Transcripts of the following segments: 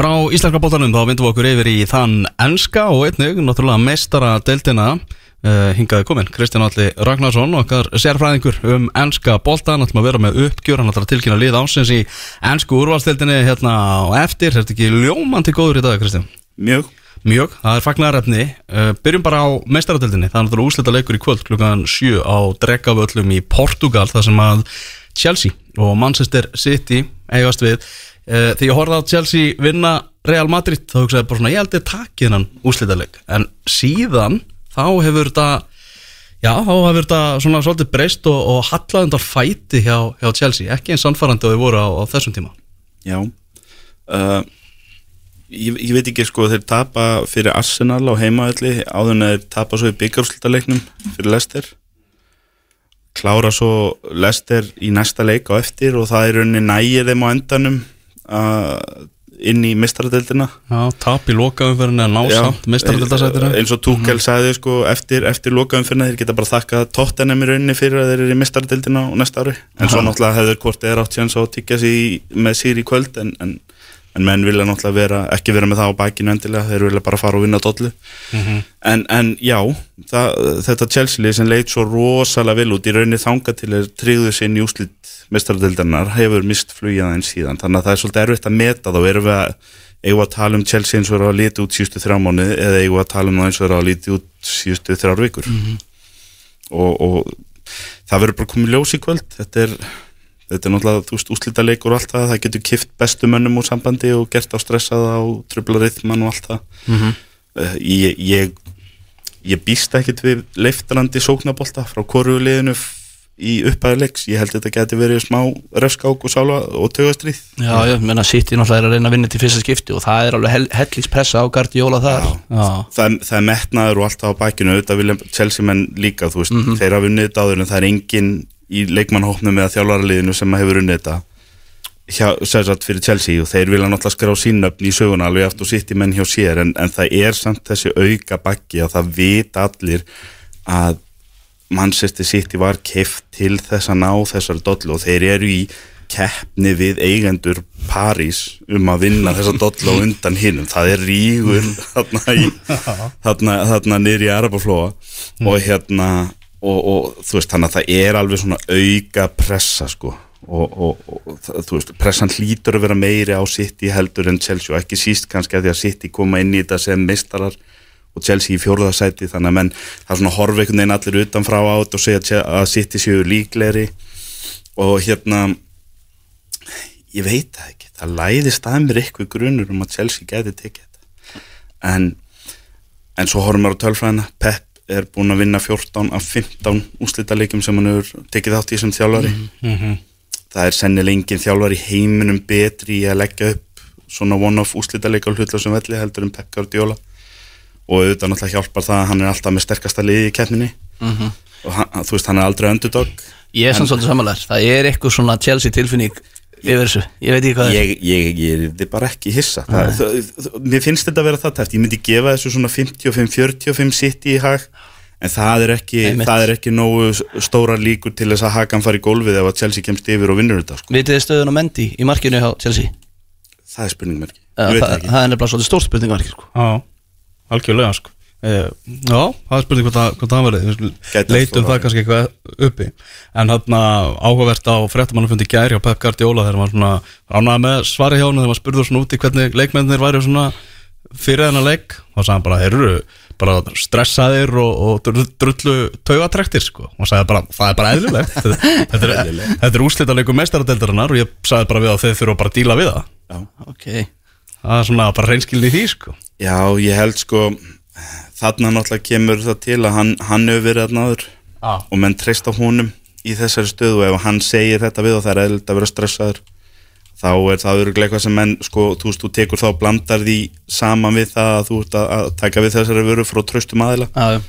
Frá Íslandska bóttanum þá vindum við okkur yfir í þann enska og einnig náttúrulega meistara deildina uh, hingaði komin Kristján Alli Ragnarsson okkar sérfræðingur um enska bóttan ætlum að vera með uppgjör, hann ætlar að tilkynna lið ásins í ensku úrvalstildinni hérna á eftir, er þetta ekki ljómandi góður í dag Kristján? Mjög. Mjög, það er fagnarefni uh, Byrjum bara á meistaradeildinni. Það er náttúrulega úslita leikur í kvöld klukkan 7 á Drekavöllum í Portugal þar sem að Chelsea og Manchester City eigast við uh, Því ég horfði á Chelsea vinna Real Madrid þá hugsaði bara svona ég held ég takk innan úslita leik en síðan þá hefur þetta já, þá hefur þetta svona svolítið breyst og, og hallaðundar fæti hjá, hjá Chelsea. Ekki eins samfarrandi og þau voru á, á þessum tíma. Já. Uh, ég, ég veit ekki sko þeir tapa fyrir Arsenal á heimaðalli áður en þeir tapa svo í byggjarúslutaleiknum fyrir Leicester. Klára svo Leicester í næsta leik á eftir og það er rauninni nægir þeim á endanum uh, inn í mistradeldina Já, tap í lokaumferðinu að ná samt mistradeldasætinu eins og Tuchel sagði sko eftir, eftir lokaumferðina þeir geta bara þakkað tóttenum í rauninni fyrir að þeir eru í mistradeldina á næsta ári. En svo náttúrulega hefur hvort þeir átt á að tyggja sig með sír í kvöld en, en en menn vilja náttúrulega vera, ekki vera með það á bækinu endilega, þeir vilja bara fara og vinna dollu. En, en já það, þetta Chelsea sem leit svo rosalega vel út í rauninni þanga til tryggðu sér í úslit mestaradildarnar hefur mist flugið aðeins síðan. Þannig að það er svolítið erfitt að meta þá. Erum við að eigum að tala um Chelsea eins og vera að lítið út síðustu þrjá mánu eða eigum að tala um það eins og vera að lítið út síðustu þrjár vikur? Og, og það verður bara komið ljós í kvöld. Þetta er þetta er náttúrulega, úslita leikur og allt það, það getur kift bestu mönnum úr sambandi og gert á stressaða og trubla rithman og allt það. Mhm. uh, ég, ég ég býst ekkit við leiftrandi sóknabólta frá koruðuleginu í upphæðuleiks, ég held þetta geti verið smá röfskák og sála og tögastrið Já, já, menna City náttúrulega er að reyna að vinna til fyrsta skipti og það er alveg hell, hellingspressa á Guardiola þar. Já, það, það er metnaður og alltaf á bakinu. Auðvitað vilja Chelsea menn líka, þú veist, þeir hafa unnið þetta áður en það er engin í leikmannhópnum eða þjálfaraliðinu sem hefur unnið þetta sérsagt fyrir Chelsea. Og þeir vilja náttúrulega skrá sínöfn í söguna alveg aftur í menn hjá sér. En, en það er samt þessi auka bakki að það vita allir að Manchester City var keft til þess að ná þessar dollu og þeir eru í keppni við eigendur París um að vinna þessa dollu á undan hinnum, það er rígur þarna, í, þarna, þarna niður í Arabaflóa og hérna og, og þú veist þannig að það er alveg svona auka pressa sko. Og, og, og þú veist pressan hlýtur að vera meiri á City heldur en Chelsea og ekki síst kannski að því að City koma inn í þetta sem meistarar og Chelsea í fjórðarsæti þannig að menn það er svona horfa einhvern veginn allir utanfrá á þetta og segja að City séu líklegri. Og hérna ég veit það ekki það læðist að mér eitthvað grunur um að Chelsea geti tekið þetta. En, en svo horfum við á tölfræðina Pep er búinn að vinna 14 af 15 úslitaleikjum sem hann hefur tekið átt í sem þjálfari. Það er sennilega engin þjálfari heiminum betri í að leggja upp svona one-off úslitaleika á hlutlausum velli heldur en Pep Guardiola og auðvitað náttúrulega hjálpar það að hann er alltaf með sterkasta liði í keppninni. Og hann, þú veist hann er aldrei underdog. Ég er samt svolítið samanlegar, það er eitthvað svona Chelsea tilfinning yfir þessu, ég veit ekki hvað það er. Ég, ég, ég er bara ekki hissa. Það, það, það, mér finnst þetta að vera það tæft. Ég myndi gefa þessu svona 55-45 sitt í hag en það er ekki, Einmitt. það er ekki nógu stóra líkur til þess að hakan fari í gólfið ef að Chelsea kemst yfir og vinnur þetta sko. Vitið þið stöðun á Mendy í markinu hjá Chelsea? það er spurningmerki, ég veit það, það ekki. það er nefnilega svolítið stórt spurningmarki sko. Algjörlega sko. Eh, Já, það er spurning hvort það, verið leitum það kannski eitthvað uppi. En þarna áhugavert á fréttamannafundi gæri á Pep Guardiola þegar maður svona ránaði með svari hjá hann þegar maður spurði svona út í hvernig leikmennir væri svona fyrir þennan leik. Þá sagði bara, þeir eru bara stressaðir og, og drullu, taugatrektir sko. Og sagði bara, það er bara eðlilegt. Þetta, er, þetta er úslita leikum meistaradeildarinnar og ég sagði bara við að þeir þurfa bara að díla við það. Já. Ok, það er svona bara reynskilni því sko. Já, ég held sko þarna náttúrulega kemur það til að hann, hann hefur verið þarna áður Já. og menn treyst á honum í þessari stöðu og ef hann segir þetta við og það er eðlilt að vera stressaður þá er það öruglega eitthvað sem menn sko, þú veist, þú tekur þá og blandar því saman við það að þú ert að, að taka við þessari vöru frá traustum aðila. Já, já,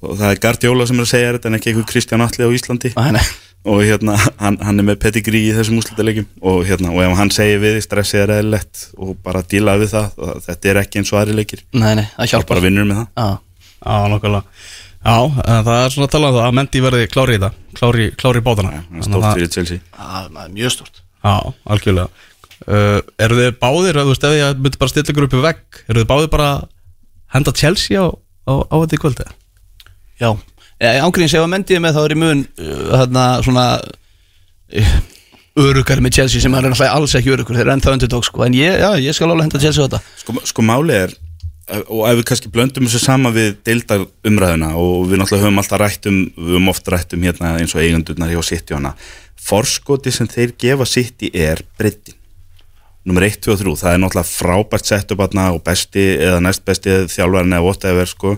og það er Gardiola sem er að segja þetta en ekki eitthvað Kristján Atli á Íslandi. Æ, nei. og hérna, hann, hann er með pedigree í þessum úslitalegjum og hérna, og ef hann segir við stressið er eðlilegt og bara díla við það, þetta er ekki eins og aðri leikir. Nei, nei, það hjálpar. Bara vinnur með það. Já, Já, nokkulega Já, það er svona að tala um það að Mendy verði klári í það klári, klári í bátana. Það er stórt fyrir Chelsea. Já, er mjög stort Já, algjörlega. Uh, Eru þið báðir, þú veist, ef ég myndi bara stilla ykkur upp í vegg Eru þið báðir bara henda Chelsea á, á, á þetta í kvöldi? Já, ángríns ef að mendiði með þá er í mun uh, þarna svona uh, öruggar með Chelsea sem er náttúrulega alls ekki örugur þeir eru ennþá underdog sko. En ég, já, ég skal alveg henda Chelsea á þetta. Sko, sko máli er og ef við kannski blöndum þessu sama við deildar umræðuna og við náttúrulega höfum alltaf rætt um, við höfum oft rætt um hérna eins og eigandurnar hjá City hana forskoti sem þeir gefa City er breytin nummer 1, 2 og 3, það er náttúrulega frábært setup aðna og besti eða næst besti þjálfærin eða whatever sko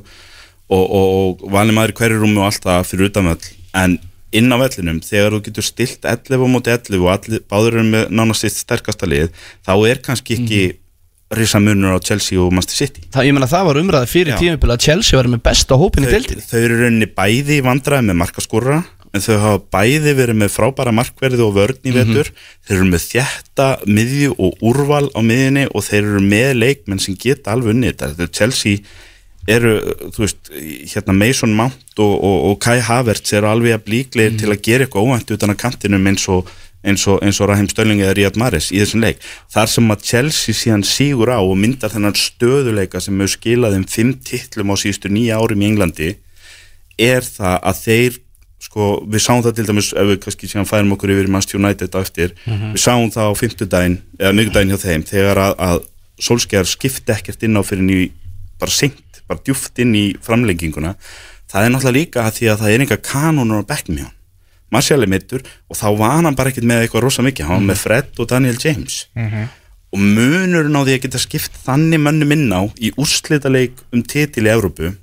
og, og, og vanlega maður í hverju rúmi og allt það fyrir utanvöld en inn á vellinum þegar þú getur stilt 11 á móti 11 og allir, báður eru með nánast sitt sterkasta lið þá er kannski ekki mm risa munur á Chelsea og Manchester City. Það, Ég menna það var umræðið fyrir tímupil að Chelsea var með besta hópin í þau, deildinni. þau eru rauninni bæði í vandræði með markaskorra en þau hafa bæði verið með frábæra markverði og vörn í vetur. Þeir eru með þjætta miðju og úrval á miðjunni og þeir eru með leikmenn sem geta alveg unnið þetta. Þetta er Chelsea eru, þú veist, hérna Mason Mount og, og, og Kai Havertz eru alveg að blíklegir til að gera eitthvað óvænt utan að kantinum eins og eins og, eins og Rahim Stölling eða Riyad Mahrez í þessum leik. Þar sem að Chelsea síðan sígur á og myndar þennan stöðuleika sem hefur skilað um fimm titlum á síðustu nýja árum í Englandi er það að þeir sko, við sáum það til dæmis ef við kannski síðan færum okkur yfir Manchester United á eftir, við sáum það á fimmtudaginn eða miðgudaginn hjá þeim þegar að, að Solskjær skipti ekkert inn á fyrir ný, bara senkt, bara djúft inn í framlenginguna. Það er náttúrulega líka að því að það er einhver kanónur á bekknum hjá hann Martial er mittur og þá var hann bara ekkert með eitthvað rosa mikið, hann var með Fred og Daniel James. Og munurinn á því að geta skipt þannig mönnum inn á í úrslitaleik um titil í Evrópu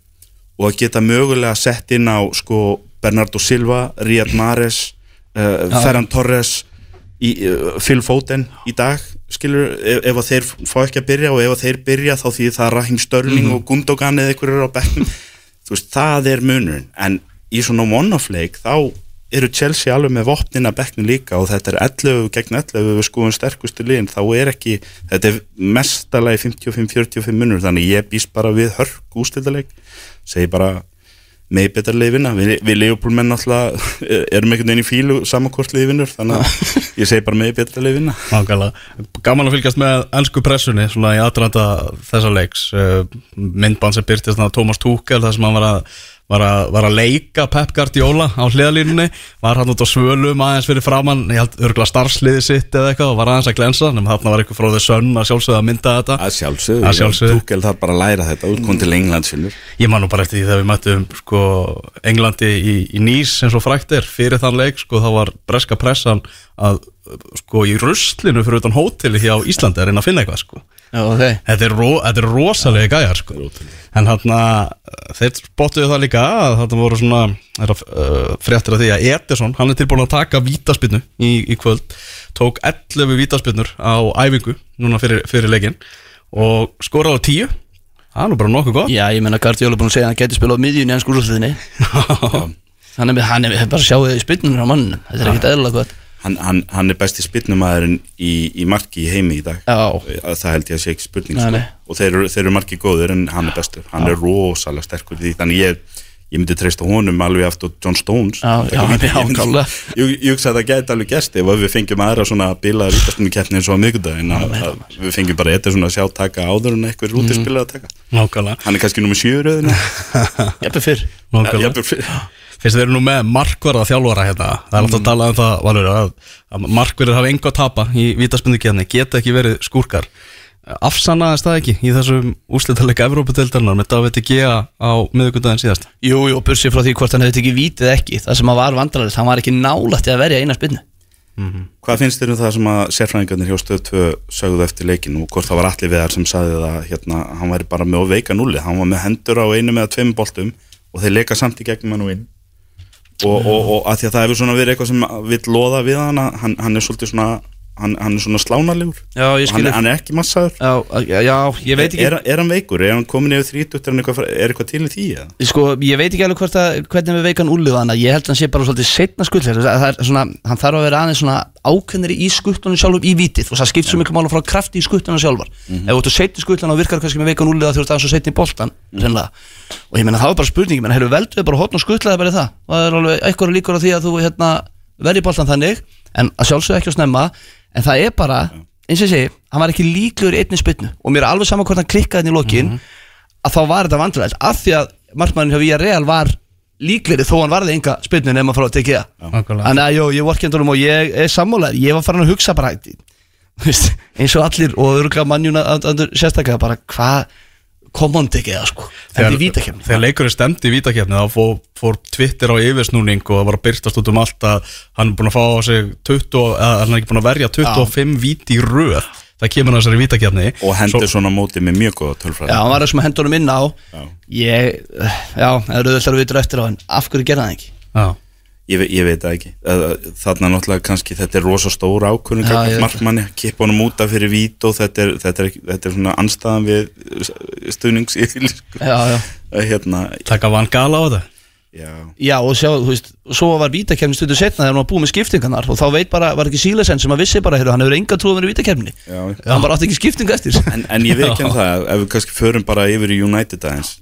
og að geta mögulega sett inn á sko Bernardo Silva, Riyad Mahrez uh, Ferran Torres í, uh, Phil Foden í dag skilur, ef, ef þeir fá ekki að byrja og ef þeir byrja þá því það er Rahim Störling og Gundogan eða einhverjur eru á bekknum. Þú veist, það er munurinn. En í svona one-off leik þá eru Chelsea alveg með vopnin að bekknu líka og þetta er 11 gegn 11 við skoðum sterkustu liðin, þá er ekki þetta er mestalagi 55-45 munur. Þannig ég býst bara við hörg ústildaleik, segi bara með betra liðvinna, við, við leifupólmenn alltaf erum einhvern veginn í fílu samankort liðvinnur, þannig að ég segi bara með betra liðvinna. Gaman að fylgjast með ennsku pressunni svona í aðranda þessa leiks. Uh, myndband sem byrtist þannig að Tómas Túkel þar sem hann var að var að, var að leika Pep Guardiola á hliðalínunni var hann út á svölum aðeins fyrir framann ég held örgulega starfsliði sitt eða eitthvað og var aðeins að glensa nema þarna var eitthvað þau sönn að sjálfsögða að mynda þetta Að sjálfsögðu, Að sjálfsögðu. Túkel þarf bara að læra þetta út, kom til England finnur. Ég man nú bara eftir því þegar við mættum sko, Englandi í, í Nýs eins og frækt er fyrir þann leik sko, þá var breska pressan að sko í ruslinu fyrir utan hóteli hjá Íslandi að reyna að finna eitthvað sko. Já, ok. Þetta er, ro, þetta er rosalega gæjar sko. En hann þeir spottuðu það líka að þetta voru svona er að, uh, fréttir af því að Ederson hann er tilbúin að taka vítaspinnu í, í kvöld. Tók 11 vítaspinnur á æfingu núna fyrir, fyrir leikin og skoraði á 10 það er nú bara nokkuð gott. Já, ég menna Guardiola er búin að segja að hann geti spilað á miðjunni en skúrúsliðinni að hann er bara að sjá þau í spilnunum á mannum Þetta er ekkert eðlulega gott Hann, hann, hann er besti spinnumæðurinn í, í marki í heimi í dag. Já. Að það held ég að sé ekki spurning sko. og þeir eru, þeir eru marki góður en hann er bestur. Hann er rosalega sterkur því. Þannig ég, ég myndi treysta honum alveg aftur John Stones. Já, já, ég, já, ég, ég hugsa að það gæti alveg gæst ef við fengjum aðra svona bilaða ríkastunni keppni eins og að, að við fengjum bara eitthvað svona að sjá taka áður en eitthvað rútispilar að taka. Nákvæmlega. Hann er kannski nummer sjöuröðinu Jæfnir fyrr. Nákvæmlega Fyrst þeir eru nú með markvarða þjálfara hérna. Það er alltaf að tala um það Valur, að, að markverðir hafa enga að tapa í vítaspindukjarni Geta ekki verið skúrkar. Afsannaðist það ekki í þessum úslitaðleika Evrópadeildarnar með David Gea á miðugundaginn síðast? Jú, jú, bursið frá því hvort hann hefði tekið vítið ekki. Það sem að var vandrarist, hann var ekki nálægt að verja eina spinnu Hvað finnst þér um það sem að sérfræðingarnir hjá stöð 2 sögðu eftir leikin og hvort það var allir viðar sem sagði það hérna, hann væri bara með að veika núli hann var með hendur á einu með tveim boltum og þeir leika samt í gegnum hann og inn og, og, og að því að það hefur svona verið eitthvað sem vill loða við hann, hann er svolítið svona hann, hann er svona slánarlegur hann, hann er ekki massaður. Já, já, ég veit ekki er, er hann veikur, er hann komin yfir 30 er, hann eitthvað, er eitthvað til í því? Sko, ég veit ekki alveg að, hvernig við veikan úrlið hann Ég held að hann sé bara svolítið setna skull Hann þarf að vera aðeins svona ákveðnir í skuttunum sjálfur í vitið og það skipt svo miklu mála frá krafti í skuttunum sjálfar. Ef þú ert að setja skuttunum og virkar kannski með veikan úrlið þú ert aðeins að setja í boltan sennilega. og ég meina það var bara spurning ég meina, hefur velduð bara hotn og skuttlaði bara í það? Og það er alveg eitthvað líkur á því að þú hérna, verði boltan þannig. En að sjálfsög ekki að snemma en það er bara eins og ég segi, hann var ekki líklegur í einni spytnu og mér er alveg saman hvort hann klikkaði hann í lokin að þá var þetta vandræðilt af því að markmannin hjá Villarreal var líklegri þó hann varði enga spytnu nema frá að tekja. Þannig að jú, ég vorkendunum og ég er sammálaður. Ég var farin að hugsa bara eins og allir og örgulega mannjuna sérstaklega bara hvað komand ekki eða sko. Vítakefni þegar leikurinn stemdi í vítakefni þá fór, fór Twitter á yfirsnúning og það var að byrtast út um allt að hann er búin að fá á sig 20, eða hann er ekki búin að verja 25 víti í röð. Það kemur að þessari vítakefni og hendur svona móti með mjög góða tölfræði. Já, hann var þessum honum inn á. Já. Ég, já, það eru öll að vitur eftir á en af hverju gerða það ekki? Já. Ég, ég veit það ekki. Eh, þarna náttúrulega kannski þetta er rosa stóra ákvörðun markmanni, kippa honum út af fyrir vít og þetta er, þetta er, þetta er svona anstæðan við stuðnings sko. Já, já. Hérna, taka van gala á þetta? Já. Já, og sjá, þú veist, svo var vítakefni stundu setna þegar hann var búið með skiptingarnar og þá veit bara, var ekki Sílesen sem að vissi bara, heyrðu, hann hefur enga trúið verið vítakefni Já. hann bara átti ekki skiptingu eftir. En, en ég viðkenn það, ef við kannski förum bara yfir í United aðeins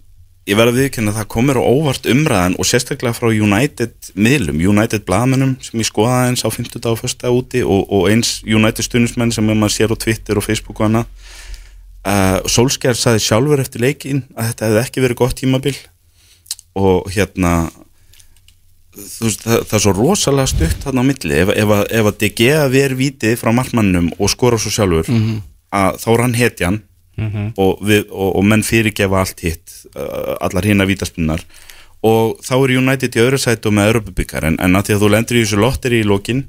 ég verð að viðkenna að það komur á óvart umræðan og sérstaklega frá United miðlum, United blaðmennum sem ég skoðaði eins á 50 dag og 1. úti og, og eins United stuðnismenn sem maður sér á Twitter og Facebook og annað. Uh, Solskjær saði sjálfur eftir leikin að þetta hefði ekki verið gott tímabil og hérna þú veist, það, það er svo rosalega stutt þarna á milli, ef, ef, að- ef að DG verið vitið frá markmannum og skora svo sjálfur að þá er hann hetjan og, við, og, og menn fyrirgefa allt hitt allar hinn að vítaspunnar og þá er United í öðru sætu með Europabikar en, en að því að þú lendur í þessu lotteri í lokin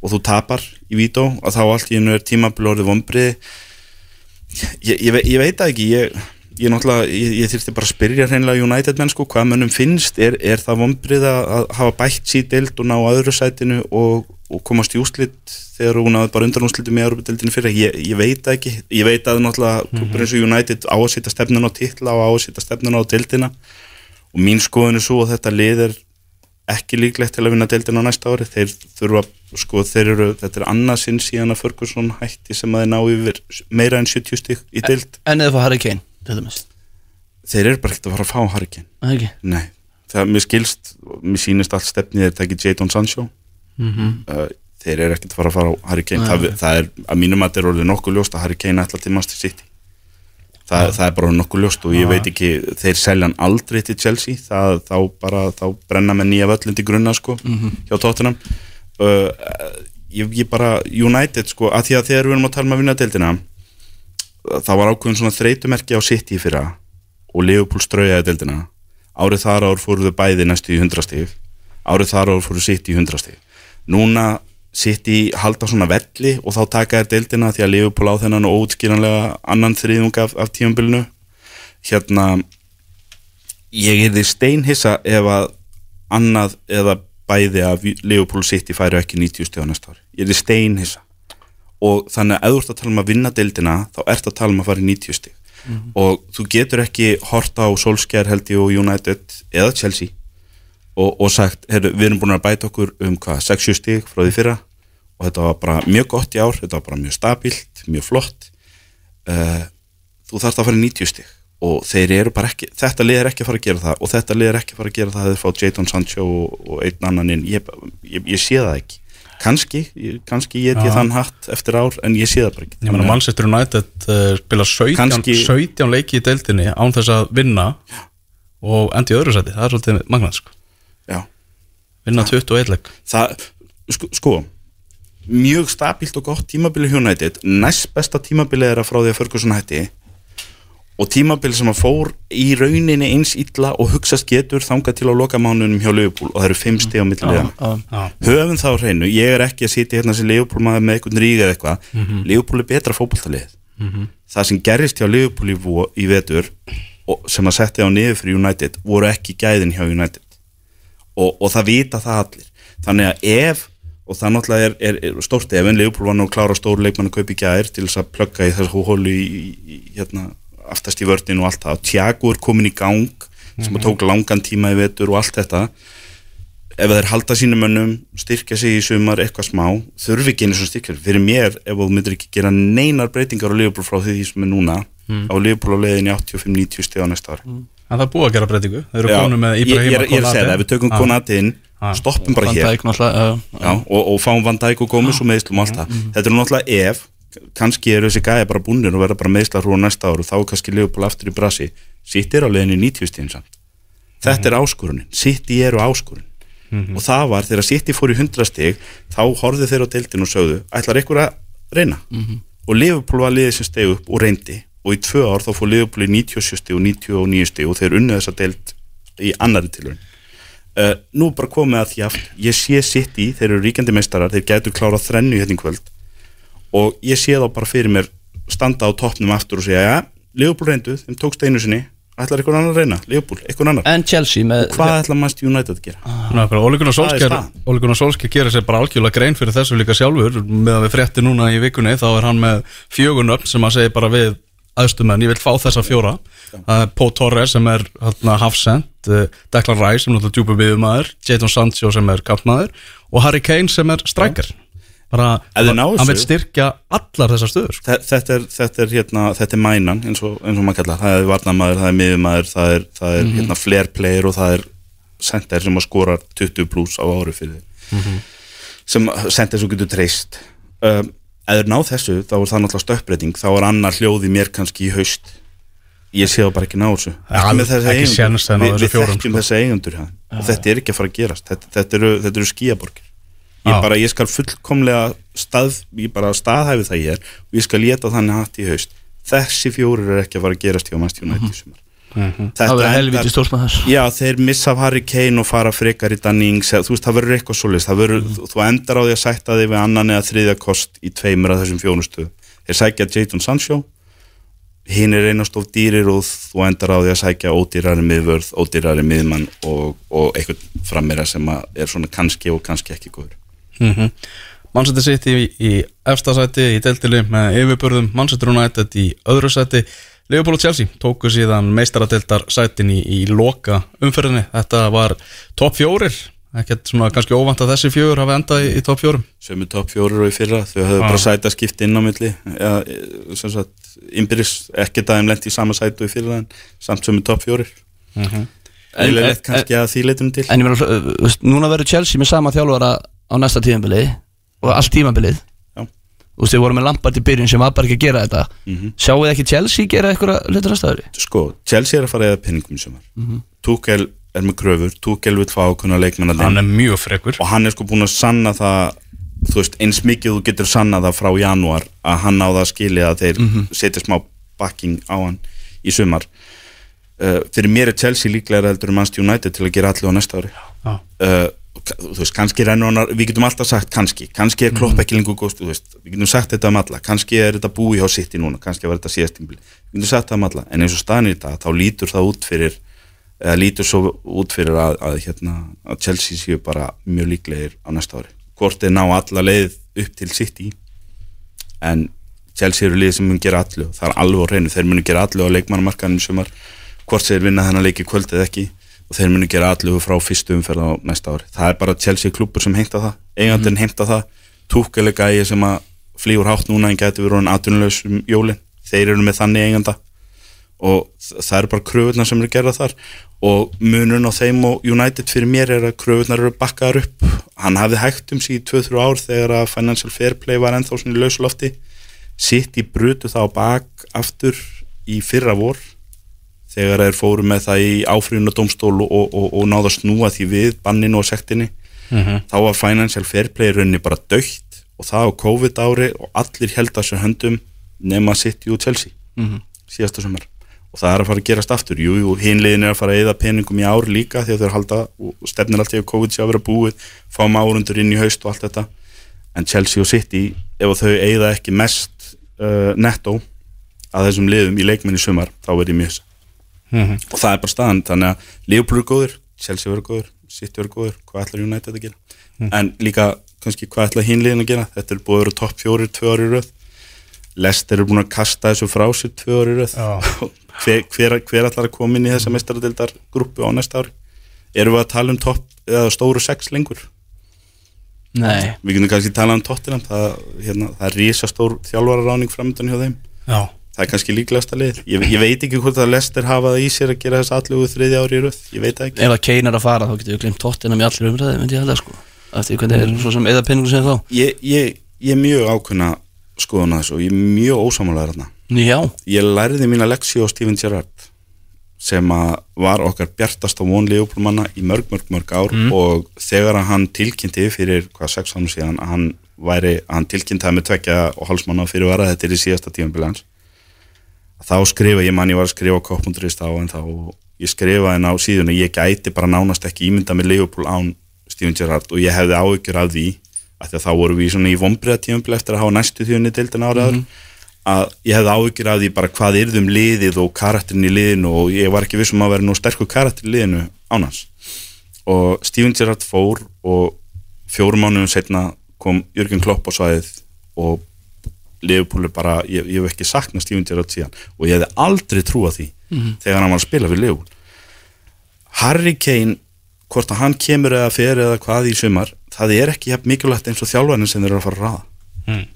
og þú tapar í vító og þá allt í hennu er tímabil orðið vombriði ég, ég, ég veit ekki ég, ég náttúrulega, ég, ég þyrfti bara að spyrja hreinlega United menn sko, hvað mönnum finnst. Er, er það vombrið að, hafa bætt síðdeild og ná öðru sætinu og, og komast í úslit þegar hún hafði bara undan úslitum í Európa-deildinu fyrir, ég, ég veit það ekki. Ég veit að náttúrulega klubur eins og United á að setja stefnun á titla og á að setja stefnun á deildina. Og mín skoðun er svo að þetta lið er ekki líklegt til að vinna deildina næsta ári. Þeir þurfa, sko, þeir eru þetta er annað sinn síðan að Ferguson hætti sem að þeir ná yfir meira en 70 stík í deild, En eða fá Harry Kane, þeir eru bara ekkert að fara að fá Það ekki? Nei. Það mér skilst, mér sýnist allt stefnið þeir tekið Jadon Sancho. Uh, þeir eru ekkert að fara að fara á Harry Kane það, það er, að mínum að þeir eru orðið nokkuð ljóst að Harry Kane ætla til Master City. Það, það er bara nokkuð ljóst og ég veit ekki, þeir selja hann aldrei til Chelsea, það, þá bara þá brenna með nýja völlindi grunna sko, hjá Tottenham. Uh, ég, ég bara, United sko, að því að þegar við erum að tala um að vinna deildina það var ákveðin svona þreytumerki á City fyrra og Liverpool straujaði deildina. Árið þar ár fóruðu bæði næstu í 100 stig. Árið þar ár fóruðu City í 100 stig. Núna City halda svona velli og þá taka þær deildina því að Liverpool á þennan og óutskýranlega annan þriðung af, af tímambilinu hérna ég er því steinhissa ef að annað eða bæði af Liverpool City færu ekki 90 stíð á næsta ári. Ég er því steinhissa og þannig að ef þú ert að tala um að vinna deildina þá ert að tala um að fara í 90 stíð og þú getur ekki horta á Solskjær held ég og United eða Chelsea. Og, og sagt, heru, við erum búin að bæta okkur um hvað, 6-7 stíg frá því fyrra. Og þetta var bara mjög gott í ár þetta var bara mjög stabilt, mjög flott. Uh, þú þarfst að fara í 90 stíg og þeir eru bara ekki þetta lið er ekki að fara að gera það og þetta lið er ekki að fara að gera það að þeir fá Jadon Sancho og, og einn annan inn. Ég, ég, ég sé það ekki kannski, kannski ég, Já. þann hatt eftir ár en ég sé það bara ekki Ég meina Manchester United uh, spila 17, Kannski- 17 leiki í deildinni án þess að vinna og endi öðru sæti, það er svolítið magnað sko. Já. vinna 21 leik það, sko, sko mjög stabílt og gott tímabili hjá United næst besta tímabili er að frá því að Ferguson hætti og tímabili sem að fór í rauninni eins illa og hugsast getur þangað til á lokamánunum hjá Liverpool og það eru fimm stig á milli liðana Já. höfum þá á hreinu, ég er ekki að sitja hérna sem Liverpool maður með einhvern rík eða eitthvað. Liverpool er betra fótboltalið. Það sem gerist hjá Liverpool í, í vetur og sem að setja á niður fyrir United voru ekki gæðin hjá United. Og, og það vita það allir. Þannig að ef og það náttúrulega er, er, er stórt ef en Leopold var nú að klára stóru leikmann að kaupa í gær til þess að plugga í þessu hólu í, í, hérna, aftast í vörðin og allt það. Tiago er komin í gang sem að tók langan tíma í vetur og allt þetta. Ef þeir halda sínum mönnum styrkja sig í sumar eitthvað smá þurfi ekki einu svona styrkja fyrir mér ef þú myndir ekki gera neinar breytingar á Leopold frá því sem er núna á Leopold á leiðin í 85-90 stíð á næsta ári. En það er búið að gera breytingu. Þeir eru Já, konu með ég, ég, er- ég er að segja það, ef við tökum Konati inn Já. stoppum bara hér. Já, já, og, og fáum Van Dijk og Gómez og meðslum og allt það. Þetta er náttúrulega ef kannski eru þessi gæði bara búnir og verða bara meðslar hrúa næsta ár og þá er kannski Leopold aftur í brasi. Sitt er á leiðinni 90 stíðin samt. Þetta er áskorunin, sitt í eru áskorun og það var þegar sitt í fór í 100 stíg þá horfðu þeir á deildin og sögðu ætlar ykkur að reyna? Og Leopold var liðið sem steg upp og reyndi. Og í tvö ár þá fór Leopold í 97 stíg og 99 stíg og þeir unnu þessa deild í annari tilhörun uh, nú bara komið að því aftur ég sé sitt í, þeir eru ríkjandi meistarar þeir getur klárað þrennu hérna í kvöld og ég sé þá bara fyrir mér standa á toppnum aftur og segja ja, Leopold reyndu, þeim tókst einu sinni. Ætlar eitthvað annar að reyna, Leopold, eitthvað annar? En Chelsea með og hvað ætlar Manchester United að gera? Gunnar er Solskjær staðan. Óli Gunnar Solskjær gerir sér bara algjörlega grein fyrir þessu líka sjálfur. Með að við frétti núna í vikunni þá er hann með fjögunöfn sem að segja bara við aðstumenn, ég vil fá þessa fjóra. Það er Pó Torres sem er hérna, hafsend, uh, Declan Rice sem er djúpa viðumæður, Jadon Sancho sem er kampmaður og Harry Kane sem er striker bara, hann vil styrkja allar þessar stöður sko. Þe- þetta er, þetta er, hérna, þetta er mænan eins og, eins og maður kallar, það er varnamaður það er miðumæður, það er, það er hérna, flair player og það er center sem að skora 20 pluss á ári fyrir þig. Sem center sem getur treyst. Um, ef þeir ná þessu, þá er það náttúrulega stökkbreyting. Þá er annar hljóð í mér kannski í haust. Ég sé það bara ekki ná þessu. Við, þekkjum sko. þessa eigendur ja. og þetta er ekki að fara að gerast. Þetta, þetta eru, þetta eru skíaborgir ég, bara, ég skal fullkomlega stað, ég bara staðhæfi það ég er og ég skal leta þannig hatt í haust. Þessi fjórir er ekki að fara að gerast hjá Manchester United í sumar. Það Þetta verður endar- helviti þess Já, þeir missa Harry Kane og fara frekar í Dannings, þú veist, það verður eitthvað svoleiðis, það verður, þú, þú endar á því að sætta þig við annan eða þriðja kost í tveimur af þessum fjónustu. Þeir sækja Jadon Sancho, hinn er einast of dýrir og þú endar á því að sækja ódýrari miðvörð, ódýrari miðmann og, og eitthvað frammeira sem er svona kannski og kannski ekki góður. Mm -hmm. Manchester City í, í efstasæti í deltili með yfirbörðum Manchester United í öðru sæti Liverpool og Chelsea tóku síðan meistaradeldar sætin í, í loka umferðinni. Þetta var topp fjórir. Ekkert svona kannski óvant að þessi fjögur hafi endað í, í topp fjórum. Sömu topp fjórir og í fyrra, þau höfðu bara sæta skipt inn á milli, eða, e, sem sagt, innbyrðis, ekki það þeim lent í sama sætu í fyrra en samt sömu topp fjórir. En- Eililegt en- kannski að því leitum til. En ég meina, uh, núna verður Chelsea með sama þjálfara á næsta tíðanbilið og allt tímanbilið Já. Þú veist, þið voru með Lampard í byrjun sem var bara ekki að gera þetta. Mhm. Sjáu þið ekki Chelsea gera eitthvað hlutur að staður? Sko, Chelsea er að fara eða penningum í sumar. Tuchel er með kröfur Tuchel vil fá ákveðna leikmenn að hann þeim. er mjög frekur. Og hann er sko búin að sanna það þú veist, eins mikið þú getur sanna það frá janúar að hann á það að skilja að þeir setja smá backing á hann í sumar. Uh, fyrir mér er Chelsea líklega heldur um Manchester United til að gera allir á næsta ári. Já. uh, þú veist, kannski rennur hann við getum alltaf sagt kannski, kannski er klopp ekki lengur góðst, þú veist, við getum sagt þetta um alla kannski er þetta búi hjá City núna, kannski var þetta síðast tímbil, við getum sagt það um alla en eins og staðan í þetta, þá lítur það út fyrir eða lítur svo út fyrir að, að, hérna, að Chelsea séu bara mjög líklegir á næsta ári. Hvort þeir ná alla leið upp til City en Chelsea eru lið sem mun gera allu það er alveg á reynu, þeir munu gera allu á leikmannamarkanum sumar, hvort þeir vinna þennan leiki í kvöld eða ekki og þeir munu gera allu frá fyrstu umferð á næsta ári. Það er bara Chelsea klubur sem heimta það. Eigandinn heimta það, túkelega gæi sem að flýur hátt núna en gæti verið atvinnulegs um jólin, þeir eru með þannig eiganda. Og það eru bara kröfunar sem eru gerða þar. Og munurinn á þeim og United fyrir mér er að kröfunar eru bakkaðar upp. Hann hafði hægt um í 2-3 ár þegar að Financial Fair Play var ennþá svona í lausulofti sitt í brutu þá bak aftur í fyrra vor þegar þeir fóru með það í áfríðuna domstól og, og, og, og náða snúa því við banninu og sektinni þá var Financial Fair Play í rauninni bara dögt og það á COVID ári og allir held að þessu höndum nema City og Chelsea síðasta sumar. Og það er að fara að gerast aftur. Jú, jú, hinliðin er að fara að eða peningum í ár líka því að þeir halda og stefnir alltaf að COVID sé að vera búið fáum árundur inn í haust og allt þetta. En Chelsea og City ef þau eða ekki mest uh, netto að þessum liðum í leikminni sumar þá verður ég mjög hissa og það er bara staðan þannig að Liverpool er góður, Chelsea verður góður City verður góður, hvað ætlar United að gera? En líka kannski hvað ætlar hinliðin að gera? Þetta er búið að vera topp fjórir tvö ári röð. Lester er búin að kasta þessu frá sér tvö ári röð. Hver, hver, hver ætlar að koma inn í þessa mestaradildar grúpu á næsta ári? Erum við að tala um topp eða stóru sex lengur? Nei. Við getum kannski talað um Tottenham það, hérna, það er risastór þjálfararáning framöndan hjá þeim. Já, það er kannski líklegasta lið. Ég, ég veit ekki hvort að Lester hafa það í sér að gera þess allugu þriðja ári í röð. Ég veit það ekki. Ef að Kane er að fara þá getur við glimt tóttina með allir umræði myndi ég halda sko. Eftir hvernig er svo sem eða penningu sem þá. Ég, ég, ég er mjög ákveðna skoðun að þessu og ég er mjög ósamálaður þarna. Já, ég lærði mína leksi á Steven Gerrard sem að var okkar bjartast á vonli upplumanna í mörg, mörg, mörg ár og þegar að hann tilkynnti fyrir hvað sex ánum síðan að hann væri, að hann tilkynnti það með tvekja og hálsmanna fyrir vara þetta er í síðasta tímabili hans þá skrifa, ég man ég var að skrifa kopp.rist á en þá ég skrifaði henn á síðuna ég gæti bara nánast ekki ímynda með Leopold án Steven Gerrard og ég hefði áhyggjur af því að þá vorum við svona í vombriða tímabili eftir að hafa næstu þjóðinni deildin áraður að ég hefði áhyggjur af því bara hvað yrðum liðið og karakterin í liðinu og ég var ekki vissum að vera nú sterkur karakter í liðinu ánans og Steven Gerrard fór og fjórum mánuðum setna kom Jörgen Klopp á svæðið og Liverpool er bara, ég, ég hef ekki saknað Steven Gerrard síðan og ég hefði aldrei trúað því þegar hann var að spila fyrir Liverpool. Harry Kane hvort að hann kemur eða fer eða hvað í sumar það er ekki jafn mikilvægt eins og þjálfarnir sem þeir eru að fara að raða. Mm.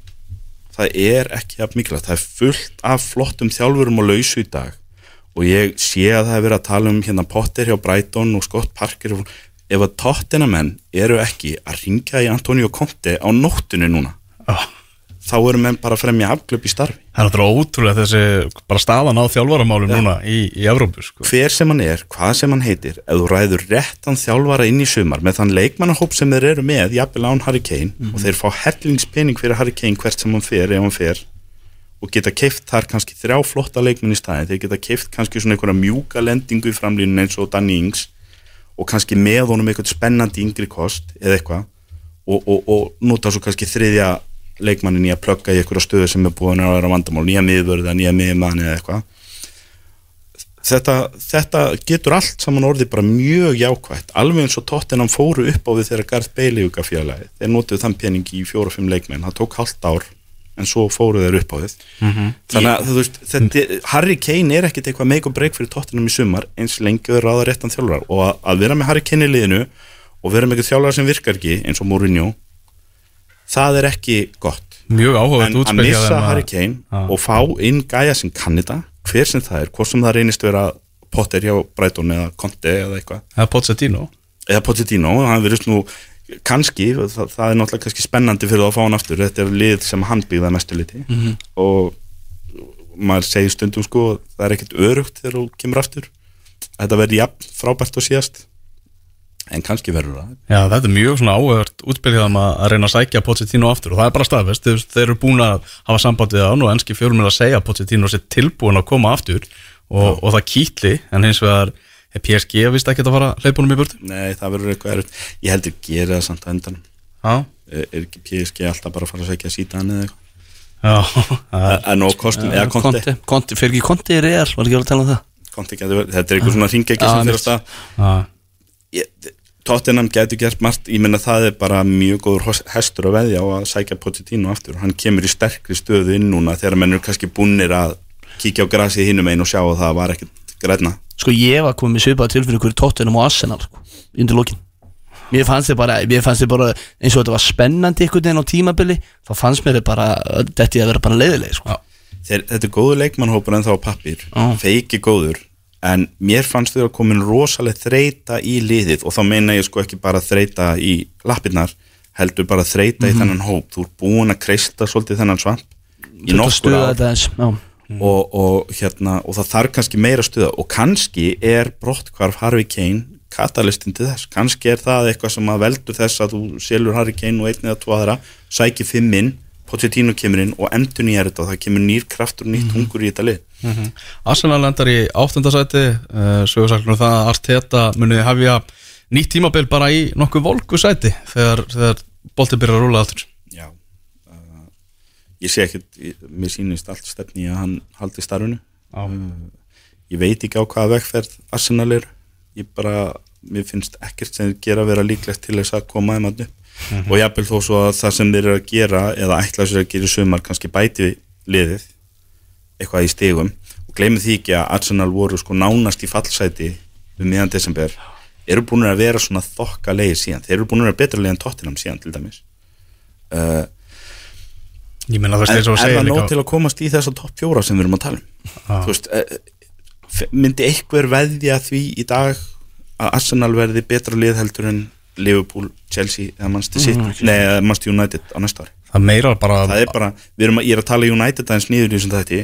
það er ekki jafn mikilvægt. Það er fullt af flottum þjálfurum og lausu í dag og ég sé að það er verið að tala um hérna Potter hjá Brighton og Scott Parker og ef að tóttinamenn eru ekki að ringja í Antonio Conte á nóttinu núna Ah. Þá eru menn bara að fremja afglöp í starfi. Það er náttúrulega ótrúlega þessi bara staðan á þjálfaramálum núna í, í Evrópu sko. hver sem hann er, hvað sem hann heitir ef þú ræður réttan þjálfara inn í sumar með þann leikmannahóp sem þeir eru með jafnvel án Harry Kane og þeir fá hellingspenning fyrir Harry Kane hvert sem hann fer ef hann fer og geta keift þar kannski þrjá flotta leikmenn í staðin þeir geta keift kannski svona einhverja mjúka lendingu í framlýnin eins og Danny Ings og kannski með honum eitthvað spennandi yngri kost eða eitthvað og, og, og nota svo kannski þriðja leikmannin í að plugga í einhverja stöðu sem er búin að vera vandamál, nýja miðvörða, nýja miðmann eða eitthvað. Þetta, þetta getur allt saman orðið bara mjög jákvætt alveg eins og tóttinam fóru upp á við þegar Garð uka félagi, þeir notuðu þann pening í fjóra-fimm leikmenn, það tók halvt ár en svo fóru þeir upp á við. Þannig að þú veist, þetta, Harry Kane er ekkit eitthvað make or break fyrir tóttinam í sumar eins lengi og ráða réttan þjálfar og að, að vera með Harry Kane í liðinu og vera með eitthvað þjálfar sem virkar ekki eins og Mourinho það er ekki gott. Mjög áhugað en að missa Harry Kane Já. og fá inn gæja sem kann þetta hver sem það er, hvort sem það reynist vera Potter hjá Brighton eða Conte eða eitthvað. Er Pozzettino eða Pochettino, hann verðist nú kannski, það, það er náttúrulega kannski spennandi fyrir að fá hann aftur, þetta er lið sem hann byggða mestu liti Mhm. og maður segir stundum sko það er ekkert örugt þegar þú kemur aftur. Þetta verður jafn frábært og síðast en kannski verður það. Já, þetta er mjög svona áhugavert útbyrðið að að reyna að sækja Pozzettino aftur. Og það er bara staðfest, þeir, þeir eru búin að hafa sambandið á hann og enski fjölum er að segja að Pozzettino sé tilbúin að koma aftur. Og, og það kýtli, en hins vegar er PSG vist ekki að fara hleypunum í burtu? Nei, það verður eitthvað erfitt. Ég heldur gera það samt að endan Já, er er ekki PSG alltaf bara að fara að segja síta hann eða eitthvað? Já, er- en og kostum, eða konti Konti, konti, fyrir ekki konti í real, var ekki að tala um það? Konti þetta er eitthvað svona ringekki Já, sem fyrir mitt. að stað. Já, Ég- Tottenham getur gert margt. Ég menna það er bara mjög góður hestur að veðja á að sækja Pochettino aftur. Hann kemur í sterkri stöðu inn núna þegar menn eru kannski búnir að kíkja á grasið hinum einn og sjá að það var ekkert græna Sko ég var komið svipaða tilfinningu fyrir Tottenham og Arsenal sko, undir lókin Mér fannst þið bara, bara eins og þetta var spennandi einhvern veginn á tímabili þá fannst mér þið bara, þetta ég að vera bara leiðileg sko. Þeir, þetta er góður leikmannhópur en þá pappir Já. feiki góður en mér fannst þau að komin rosalega þreita í liðið og þá meina ég sko ekki bara þreita í lappirnar heldur bara þreita í þennan hóp. Þú ert búin að kreista svolítið þennan svamp í nokkur já. og, og, hérna, og það þarf kannski meira stuða. Og kannski er brottkvarf Harvey Kane katalistin til þess. Kannski er það eitthvað sem að veldur þess að þú selur Harvey Kane og einn eða tvo aðra sækir fimm inn, Pochettino kemur inn og endur nýjar þetta og það kemur nýr kraftur og nýtt hungur í þetta lið Arsenal endar í áttundasæti uh, sögursaklega það að Arteta munið hefja nýtt tímabil bara í nokkuð volgu sæti þegar, þegar boltið byrjar að rúla aftur. Já uh, Ég sé ekkert, ég, mér sýnist allt stefni að hann haldi starfinu. Já. Ég veit ekki á hvaða vegferð Arsenal er. Ég bara, mér finnst ekkert sem gera vera líklegt til þess að koma þeim að upp. Og jafnvel þó svo að það sem þeir eru að gera eða ætla sér að gera í sumar kannski bæti liðið eitthvað í stigum. Og gleymið því ekki að Arsenal voru sko nánast í fallsæti við miðan desember. Eru búin að vera svona þokka leiði síðan. Þeir eru búin að vera betra leið en Tottenham síðan til dæmis. Uh, Ég meina það en eins og að er segja það nóg líka til að komast í þessa topp fjóra sem við erum að tala um? Ah. veist f- myndi einhver veðja því í dag að Arsenal verði betra lið heldur en Liverpool, Chelsea eða Manchester City, Mm, nei, Manchester United á næsta ári? Það er meira bara það er bara, við erum að, ég er að tala United aðeins niður í þessum þetta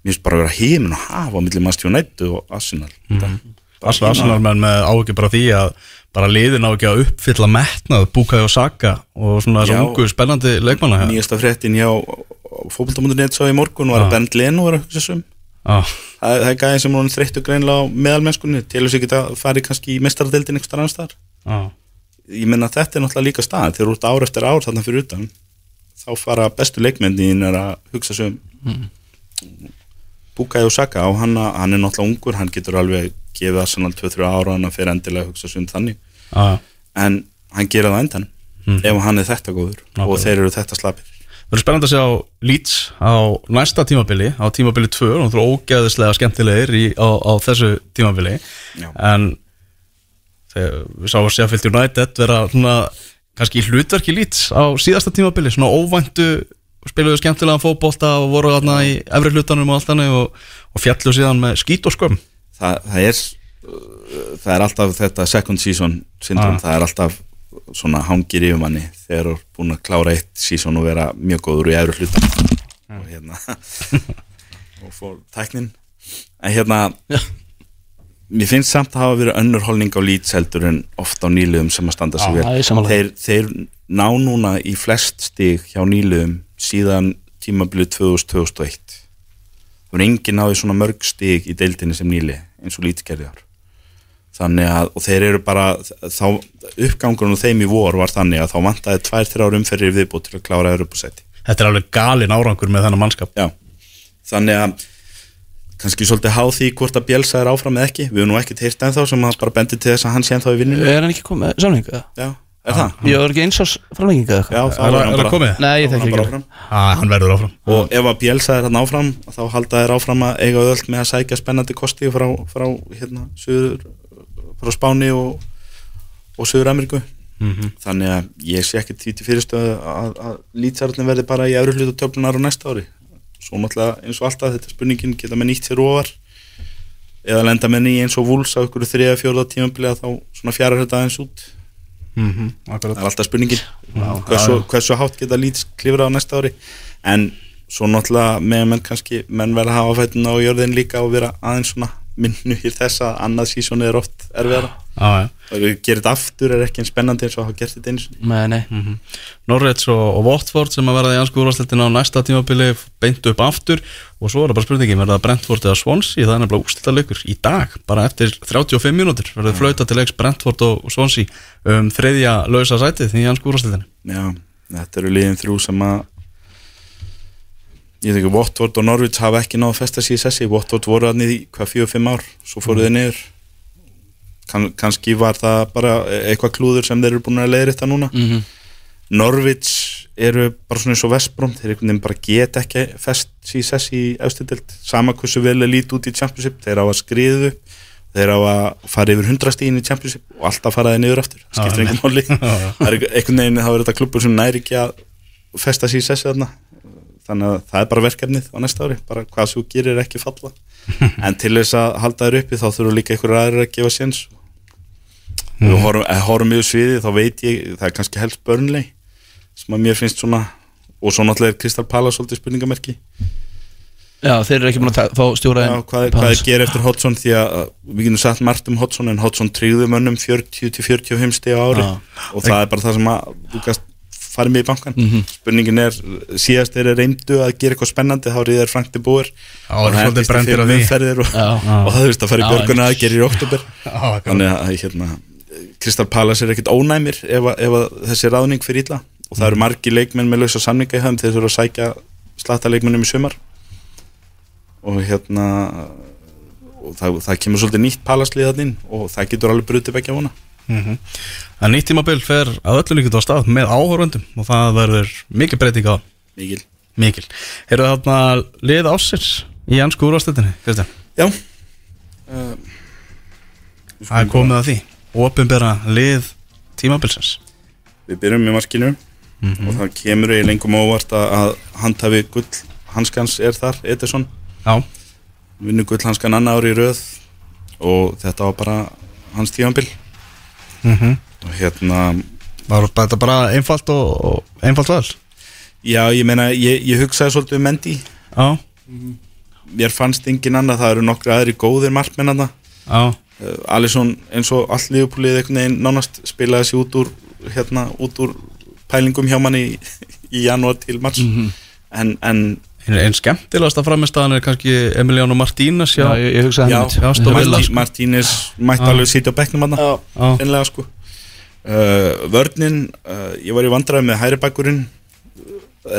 mér finnst bara að vera heimin og hafa á milli Manchester United og Arsenal mm. Arsenal, menn með áhugi bara því að bara liðin á ekki að uppfylla metnað Bukayo Saka og svona Já. þessum ungu spennandi leikmanna hér. nýjasta fréttin hjá fókbalta.net svo í morgun var Já. að Bernd Leno var að hugsa svo um Já, það, það er gæði sem hún þreyttu greinlega á meðalmennskunni til þess að geta farið kannski í mestaradeildin einhver annars þar já, ég menna að þetta er náttúrulega líka stað þegar ert ár eftir ár þarna fyrir utan þá fara bestu leikmyndin er að hugsa svo um mm. Bukayo Saka og hann, hann er náttúrulega ungur hann getur alveg gefið Arsenal 2-3 ára hann fyrir endilega að hugsa svo um þannig. Já en hann gera það endan ef hann er þetta góður og Nákvæmlega. þeir eru þetta slapir. Það verður spennandi að sjá Leeds á næsta tímabili á tímabili 2 og það er ógeðislega skemmtilegir í, á, á þessu tímabili. Já. en þegar við sáum að Sheffield United vera svona kannski hlutverki Leeds á síðasta tímabili svona óvæntu spiluðu skemmtilegan fótbolta og voru þarna í efri hlutanum og allt þannig og, og fjallu síðan með skít og skömm. Það, það er það er alltaf þetta second season syndrom, Ah. það er alltaf svona hangir yfir manni þegar þú er búin að klára eitt season og vera mjög góður í efru hluta og hérna og fór tæknin. En hérna mér finnst samt að hafa verið önnur holning á Leeds heldur en oft á nýliðum sem að standa sig vel. þeir, þeir ná núna í flest stig hjá nýliðum síðan tímabilið 2000-2001 það er enginn náði svona mörg stig í deildinni sem nýli eins og Leeds gerði ár. Þannig að, og þeir eru bara þá, uppgangurinn og þeim í vor var þannig að þá vantaði tvær, þrjár umferðir viðbútt til að klára Europasæti Þetta er alveg galin árangur með þennan mannskap. Já, þannig að kannski svolítið háð því hvort að Bjelsa er áfram eða ekki, við höfum nú ekkert heyrt ennþá sem að bara bendi til þess að hann sé ennþá í vinninu Er hann ekki komið samlinga? Já, er það? Ég var ekki eins ás framlenginga eða Já, eitthvað Er er það- hann er það bara komið? Nei, ég er þekki hann bara ekki áfram. ah, Hann verður áfram Og ef að Bjelsa er hann áfram þá halda þeir áfram að eiga öll með að sækja spennandi kosti frá, frá, hérna, suður, frá Spáni og, og Suður Ameríku Mhm. þannig að ég sé ekki því til fyrirstöðu að, að lýtsarallin verði bara í öðru hlutu töflunar á næsta ári svo náttúrulega eins og alltaf þetta spurningin geta með nýtt sér ofar? Eða lenda með ný eins og vúls á ykkur þriða fjóða tímabilið að þá svona fjara þetta aðeins út? Mm það er alltaf spurningin. Hversu, hversu hátt geta lýts klifra á næsta ári? En svo náttúrulega með menn kannski menn verða að hafa fætuna á jörðin líka og vera aðeins svona minnu hér þess að annað sísónu er oft erfiðara. Já, já. Og við gerum þetta aftur er ekki eins spennandi eins og hafa gert þetta eins Nei, nei. Mhm. Norrets og, og Watford sem að verða í ansku úrvarsleitin á næsta tímabili beint upp aftur. Og svo er það bara spurningin verða það Brentford eða Swansea? Það er nefnilega úrslita leikur í dag. Bara eftir 35 mínútur verður flauta til leiks Brentford og Swansea um þriðja lausa sætið í ansku úrvarsleitin Já, þetta eru liðin þrjú sem að ég þekki Watford og Norwich hafa ekki náðu að festa sig í sessi. Watford voru hann í hvað fjögur, fimm ár? Svo fóruð þið niður. Kann, kannski var það bara eitthvað klúður sem þeir eru búin að leiðri þetta núna. Mhm. Norwich eru bara svona eins og Vestbrom þeir einhvern veginn bara get ekki fest í sessi í efstidild sama hversu vel er lít út í Championship. Þeir á að skriðu. Þeir á að fara yfir 100 stíðin í Championship og alltaf fara þeir niður aftur. Skiptir máli. Það er einhvern veginn þá er þetta klubbur sem næri ekki að festa í sessi þarna þannig að það er bara verkefnið á næsta ári. Bara hvað svo gerir er ekki falla. En til þess að halda þér uppi þá þurfa líka einhverju aðrir að gefa séns. Ef við horfum, ef horfum yfir sviði þá veit ég, það er kannski helst börnlei sem að mér finnst svona og svo náttúrulega er Kristal Palace svolítið spurningamerki. Já, þeir eru ekki búin að fá stjóra Já, hvað, hvað er gerir eftir Hodgson? Því að við getum sagt margt um Hodgson en Hodgson tryggðu mönnum 40-45 stig á ári. Já. og það er bara það sem að farið með í bankan Mhm. spurningin er, síðast er reyndu að gera eitthvað spennandi, þá er það Frank de Boer. Já, það er því. umferðir og, og það þurfti að fara í björguna að gera í oktober þannig að hérna Kristal Palace er ekkit ónæmir ef, að- ef að þessi ráðning fyrir illa. Og það eru margi leikmenn með lausa samninga í höfum þeir þurfa að sækja slatta leikmennum í sumar. Og hérna og það, það kemur svolítið nýtt palasliðarinn og það getur alveg brutið begja vona Mhm. En nýtt tímabil fer að öllu líkit á stað með áhörvöndum og það verður mikil breyting á mikil mikil. Eru það þarna lið ásins í ansku úrvarsleitinni, Kristján? Já uh, Það er komið að því. Opinbera lið tímabilsins. Við byrjum með markinu og það kemur í lengum óvart að, handhafi gull hanskans er þar, Ederson Já, vinnur gull hanskan annar ári í röð og þetta var bara hans tífambil mm og hérna var þetta bara einfalt og, og einfalt val? Já, ég meina, ég, ég hugsaði svolítið um Mendy. Já, Mér fannst engin annað, það eru nokkru aðri góðir markmennana já, uh, Alisson eins og allt liðupúlið einhvern veginn nánast spilaði sig út úr hérna, út úr pælingum hjá manni í, í janúar til mars. En, en einn ein skemmtilegasta framistæðan er kannski Emiliano Martínez Já, já, ég, ég hugsaði já, að, Martí, sko. Martínez mætti Já. alveg sitja á bekknum hann einlega sko. Uh, vörnin, uh, ég var í vandræði með hæri bakkurinn.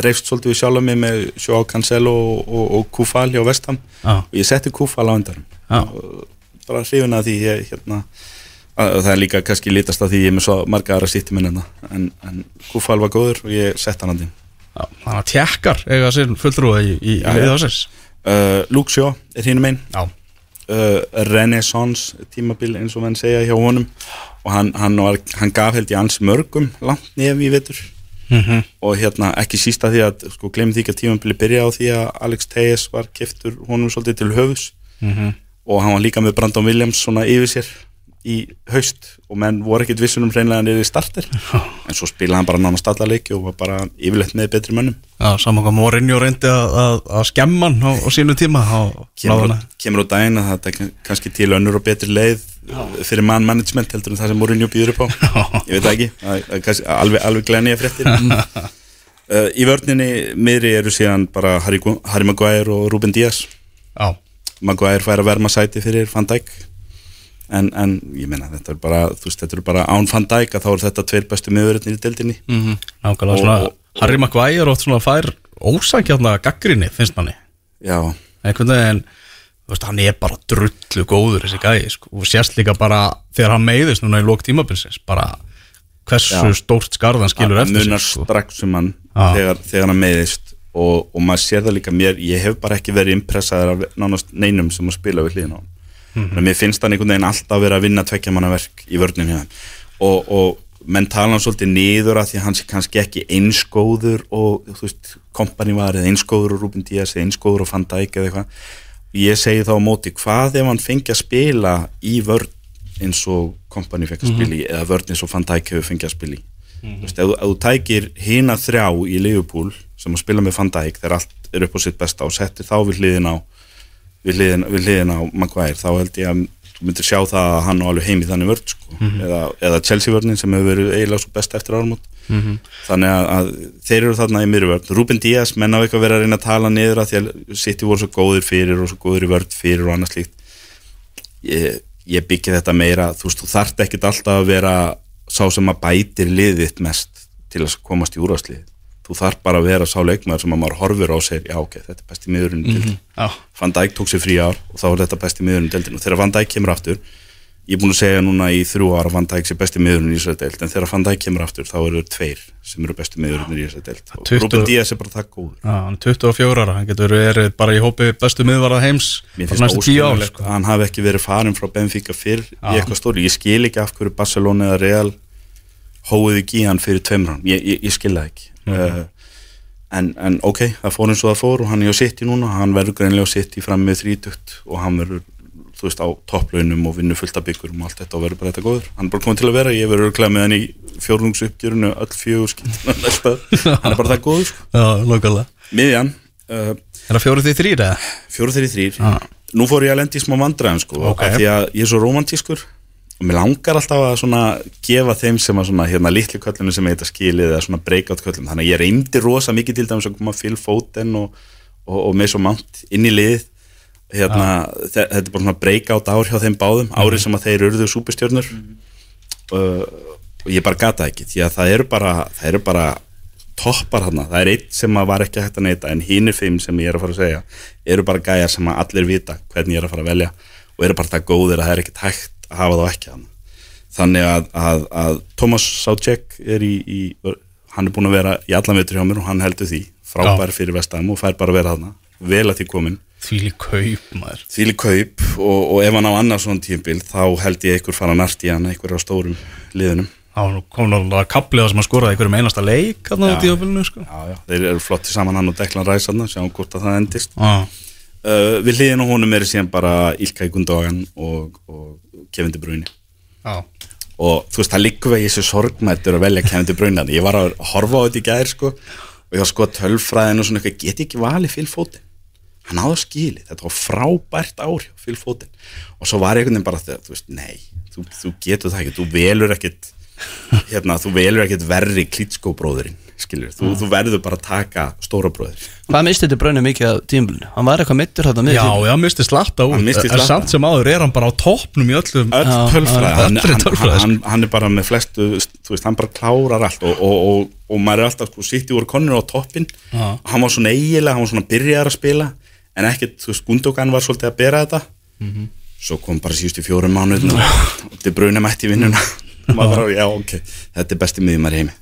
Reyfst svolítið við sjálf mig með Joao Cancelo og, og, og Kufal hjá Vestham já, og ég setti Kufal á endarum já, bara hrifin að því ég hérna að, það er líka kannski lítast að því ég er með svo marga aðra sýtti minn en, en Kufal var góður og ég sett hann að því Þannig að tjekkar eiga sér fulltrúa í, í, í þessins uh, Shaw er hinn megin. Já, uh, Renaissance tímabil eins og menn segja hjá honum. Og hann, hann, var, hann gaf held ég ans mörgum langt nef í vetur. Mhm, og hérna ekki sísta því að sko glemum því ekki að tímabili byrja á því að Alex Tejes var keftur honum svolítið til höfus mhm. Og hann var líka með Brandon Williams svona yfir sér í haust og menn voru ekkit vissunum hreinlega niður í starter. En svo spilaði hann bara nánast alla leiki og var bara yfirleitt með betri mönnum. Já, saman hvað Mourinho reyndi að, að, að skemma hann á, á sínu tíma á kemur, kemur á daginn að það er kannski til önnur og betri leið fyrir mann management heldur en það sem Mourinho býður upp á. Ég veit ekki, kannski alveg, alveg glenni að fréttir. Uh, í vörninni miðri eru síðan bara Harry, Harry Maguire og Ruben Díaz. Já, Maguire fær að verma sæti fyrir Van Dijk en, en ég meina þetta er bara þú veist þetta eru bara án Van Dijk að þá er þetta tveir bestu miðurinn í deildinni. Mhm, nákvæmlega Og- svona og- Harry Maguire átt svona fær ósækjarna gaggrinni, finnst manni. Já, einhvern veginn, þú veist, hann er bara drullu góður þessi gæði, sko, og sérst líka bara þegar hann meiðist núna í lók tímabilsins bara hversu Já. stórt skarð hann skilur hann eftir munar sig, sko. strax um hann þegar, þegar hann meiðist. Og, og maður sér það líka mér ég hef bara ekki verið impressaður af nánast neinum sem að spila við hlýðin á hann Mhm. mér finnst hann einhvern veginn alltaf að vinna tvekja manna verk í hjá hann og, og menn tala hann svolítið niður að því að hann sé kannski ekki einskóður og þú veist, kompani var eða einskóður og Ruben Díaz eða einskóður og Van Dijk eða eitthvað. Ég segi þá á móti, hvað ef hann fengi að spila í vörn eins og kompani fekk að spila í eða vörn eins og Van Dijk hefur fengið að spila í? Þú veist, ef, ef þú tækir hina þrjá í Liverpool sem að spila með Van Dijk þegar allt er upp á sitt besta og settir þá við hliðin á við hliðin, við hliðin á Maguire þá held ég að þú myndir sjá það að hann á alveg heim í þannig vörn sko. eða, eða Chelsea vörnin sem hefur verið eiginlega svo best eftir áramót. Mhm. þannig að, að þeir eru þarna í vörn Ruben Díaz, menn á eitthvað verið að reyna að tala niður að því að City voru svo góðir fyrir og svo góðir í vörn fyrir og annað slíkt. Ég, ég byggi þetta meira þú veist, þú þarft ekkit alltaf að vera sá sem að bætir liðitt mest til að komast í úrvarslið þú þarf bara að vera sá leikmaður sem að maður horfir á og segir, já ok, þetta er besti miðurinn mm -hmm. Já, Van Dijk tók sér frí ár og þá er þetta besti miðurinn og þegar Van Dijk kemur aftur ég er búin að segja núna í þrjú ára Van Dijk sé besti miðurinn í þessari deild en þegar Van Dijk kemur aftur þá eru tveir sem eru besti miðurinn í þessari deild. Og 20 Ruben Díaz er bara það góður. Já, hann er 24 ára hann getur verið bara í hópi bestu miðvarða heims Mér finnst næstu 10 ár óskiljanlegt sko. hann hafi ekki verið farin frá Benfica fyrr Já. í eitthvað stóri, ég skil ekki af hverju Barcelona eða Real hóið ekki í hann fyrir tveimur hann, ég, ég, ég skil það ekki uh, en, en ok, það fór eins og það fór og hann er á sitt í núna, hann verður greinlega á sitt í fram með þrítugt og hann verður þú veist á topplaunum og vinnur fullt af byggurum og allt þetta og verður bara þetta góður, hann er bara komið til að vera ég verður örglega með hann í fjórðungsuppgjörunu öll fjögur hann er bara það góður, sko. Miðjan uh, Er það fjóruð því þrýr eða? fjóru þeirri þrýr Já. nú fór ég að lendi í smá vandræðum sko, Ok. af því að ég er svo romantískur og mér langar alltaf að svona gefa þeim sem að svona hérna litli köllunum sem heita skilið eða svona breakout köllum þannig að ég reyndi rosa mikið til dæmis að koma Phil Foden og, og, og Mason Mount inn í lið. Hérna, þe- þetta er bara svona breakout ár hjá þeim báðum, árið sem að þeir urðu súpustjörnur uh, og ég bara gata ekki því að það eru bara, það eru bara toppar hann, það er eitt sem að var ekki hægt að neyta en hínir fimm sem ég er að fara að segja eru bara gæjar sem að allir vita hvernig ég er að fara að velja og eru bara það góðir að það er ekkert hægt hafa þá ekki hann þannig að, að, að Thomas Sácek er í, í hann er búin að vera í allan veitur hjá mér og hann heldur því. Frábær fyrir vestam og fær bara að vera þarna. Vel að því komin Því lík kaup maður. Þvíli kaup og, og ef hann á annars svona tímbil þá held ég einhver fara nart í hann einhver á stórum liðunum. Komin alveg að kaplið það sem að skoraði einhverjum einasta leik hann á Já. tíðafélinu sko. Þeir eru flotti saman hann og Declan Rice hann sjáum hvort að það endist. Uh, við hliðin á honum er síðan bara Ilka í Gundogan og, og Kevin De Bruyne já, og þú veist það liggur vegi þessu sorgmættur að velja Kevin De Bruyne ég var að horfa á þetta í gær sko og ég var sko tölfræðin og svona eitthvað, get ekki valið Phil Foden? Hann áður skili, þetta var frábært ár hjá Phil Foden. Og svo var ég einhvern veginn bara þegar, þú veist, nei þú, þú getur það ekki, þú velur ekkit hérna, þú velur ekkit verri klítskóbróðurinn, skilur, þú, þú verður bara að taka stóra bróður Hvað misti þetta brönni mikið á tímbilinu? Hann var eitthvað mittur þetta með Já, já, misti slatta út Hann missti En slatta. samt sem áður er hann bara á toppnum í öllum öll Já, tölfræði, hann, allri hann, tölfræði, hann, hann er bara með flestu, þú veist, hann bara klárar allt og, og, og, og maður er alltaf sko sitt í voru konur á toppin Já. hann var svona eiginlega, hann var svona byrjar að spila en ekkert, þú veist, Gundogan var svolítið að bera þetta. Mhm. svo kom bara síðustu fjórum mánuðin og þetta bruna mætti í vinnuna maður já, ok, þetta er besti miðjumar heimi.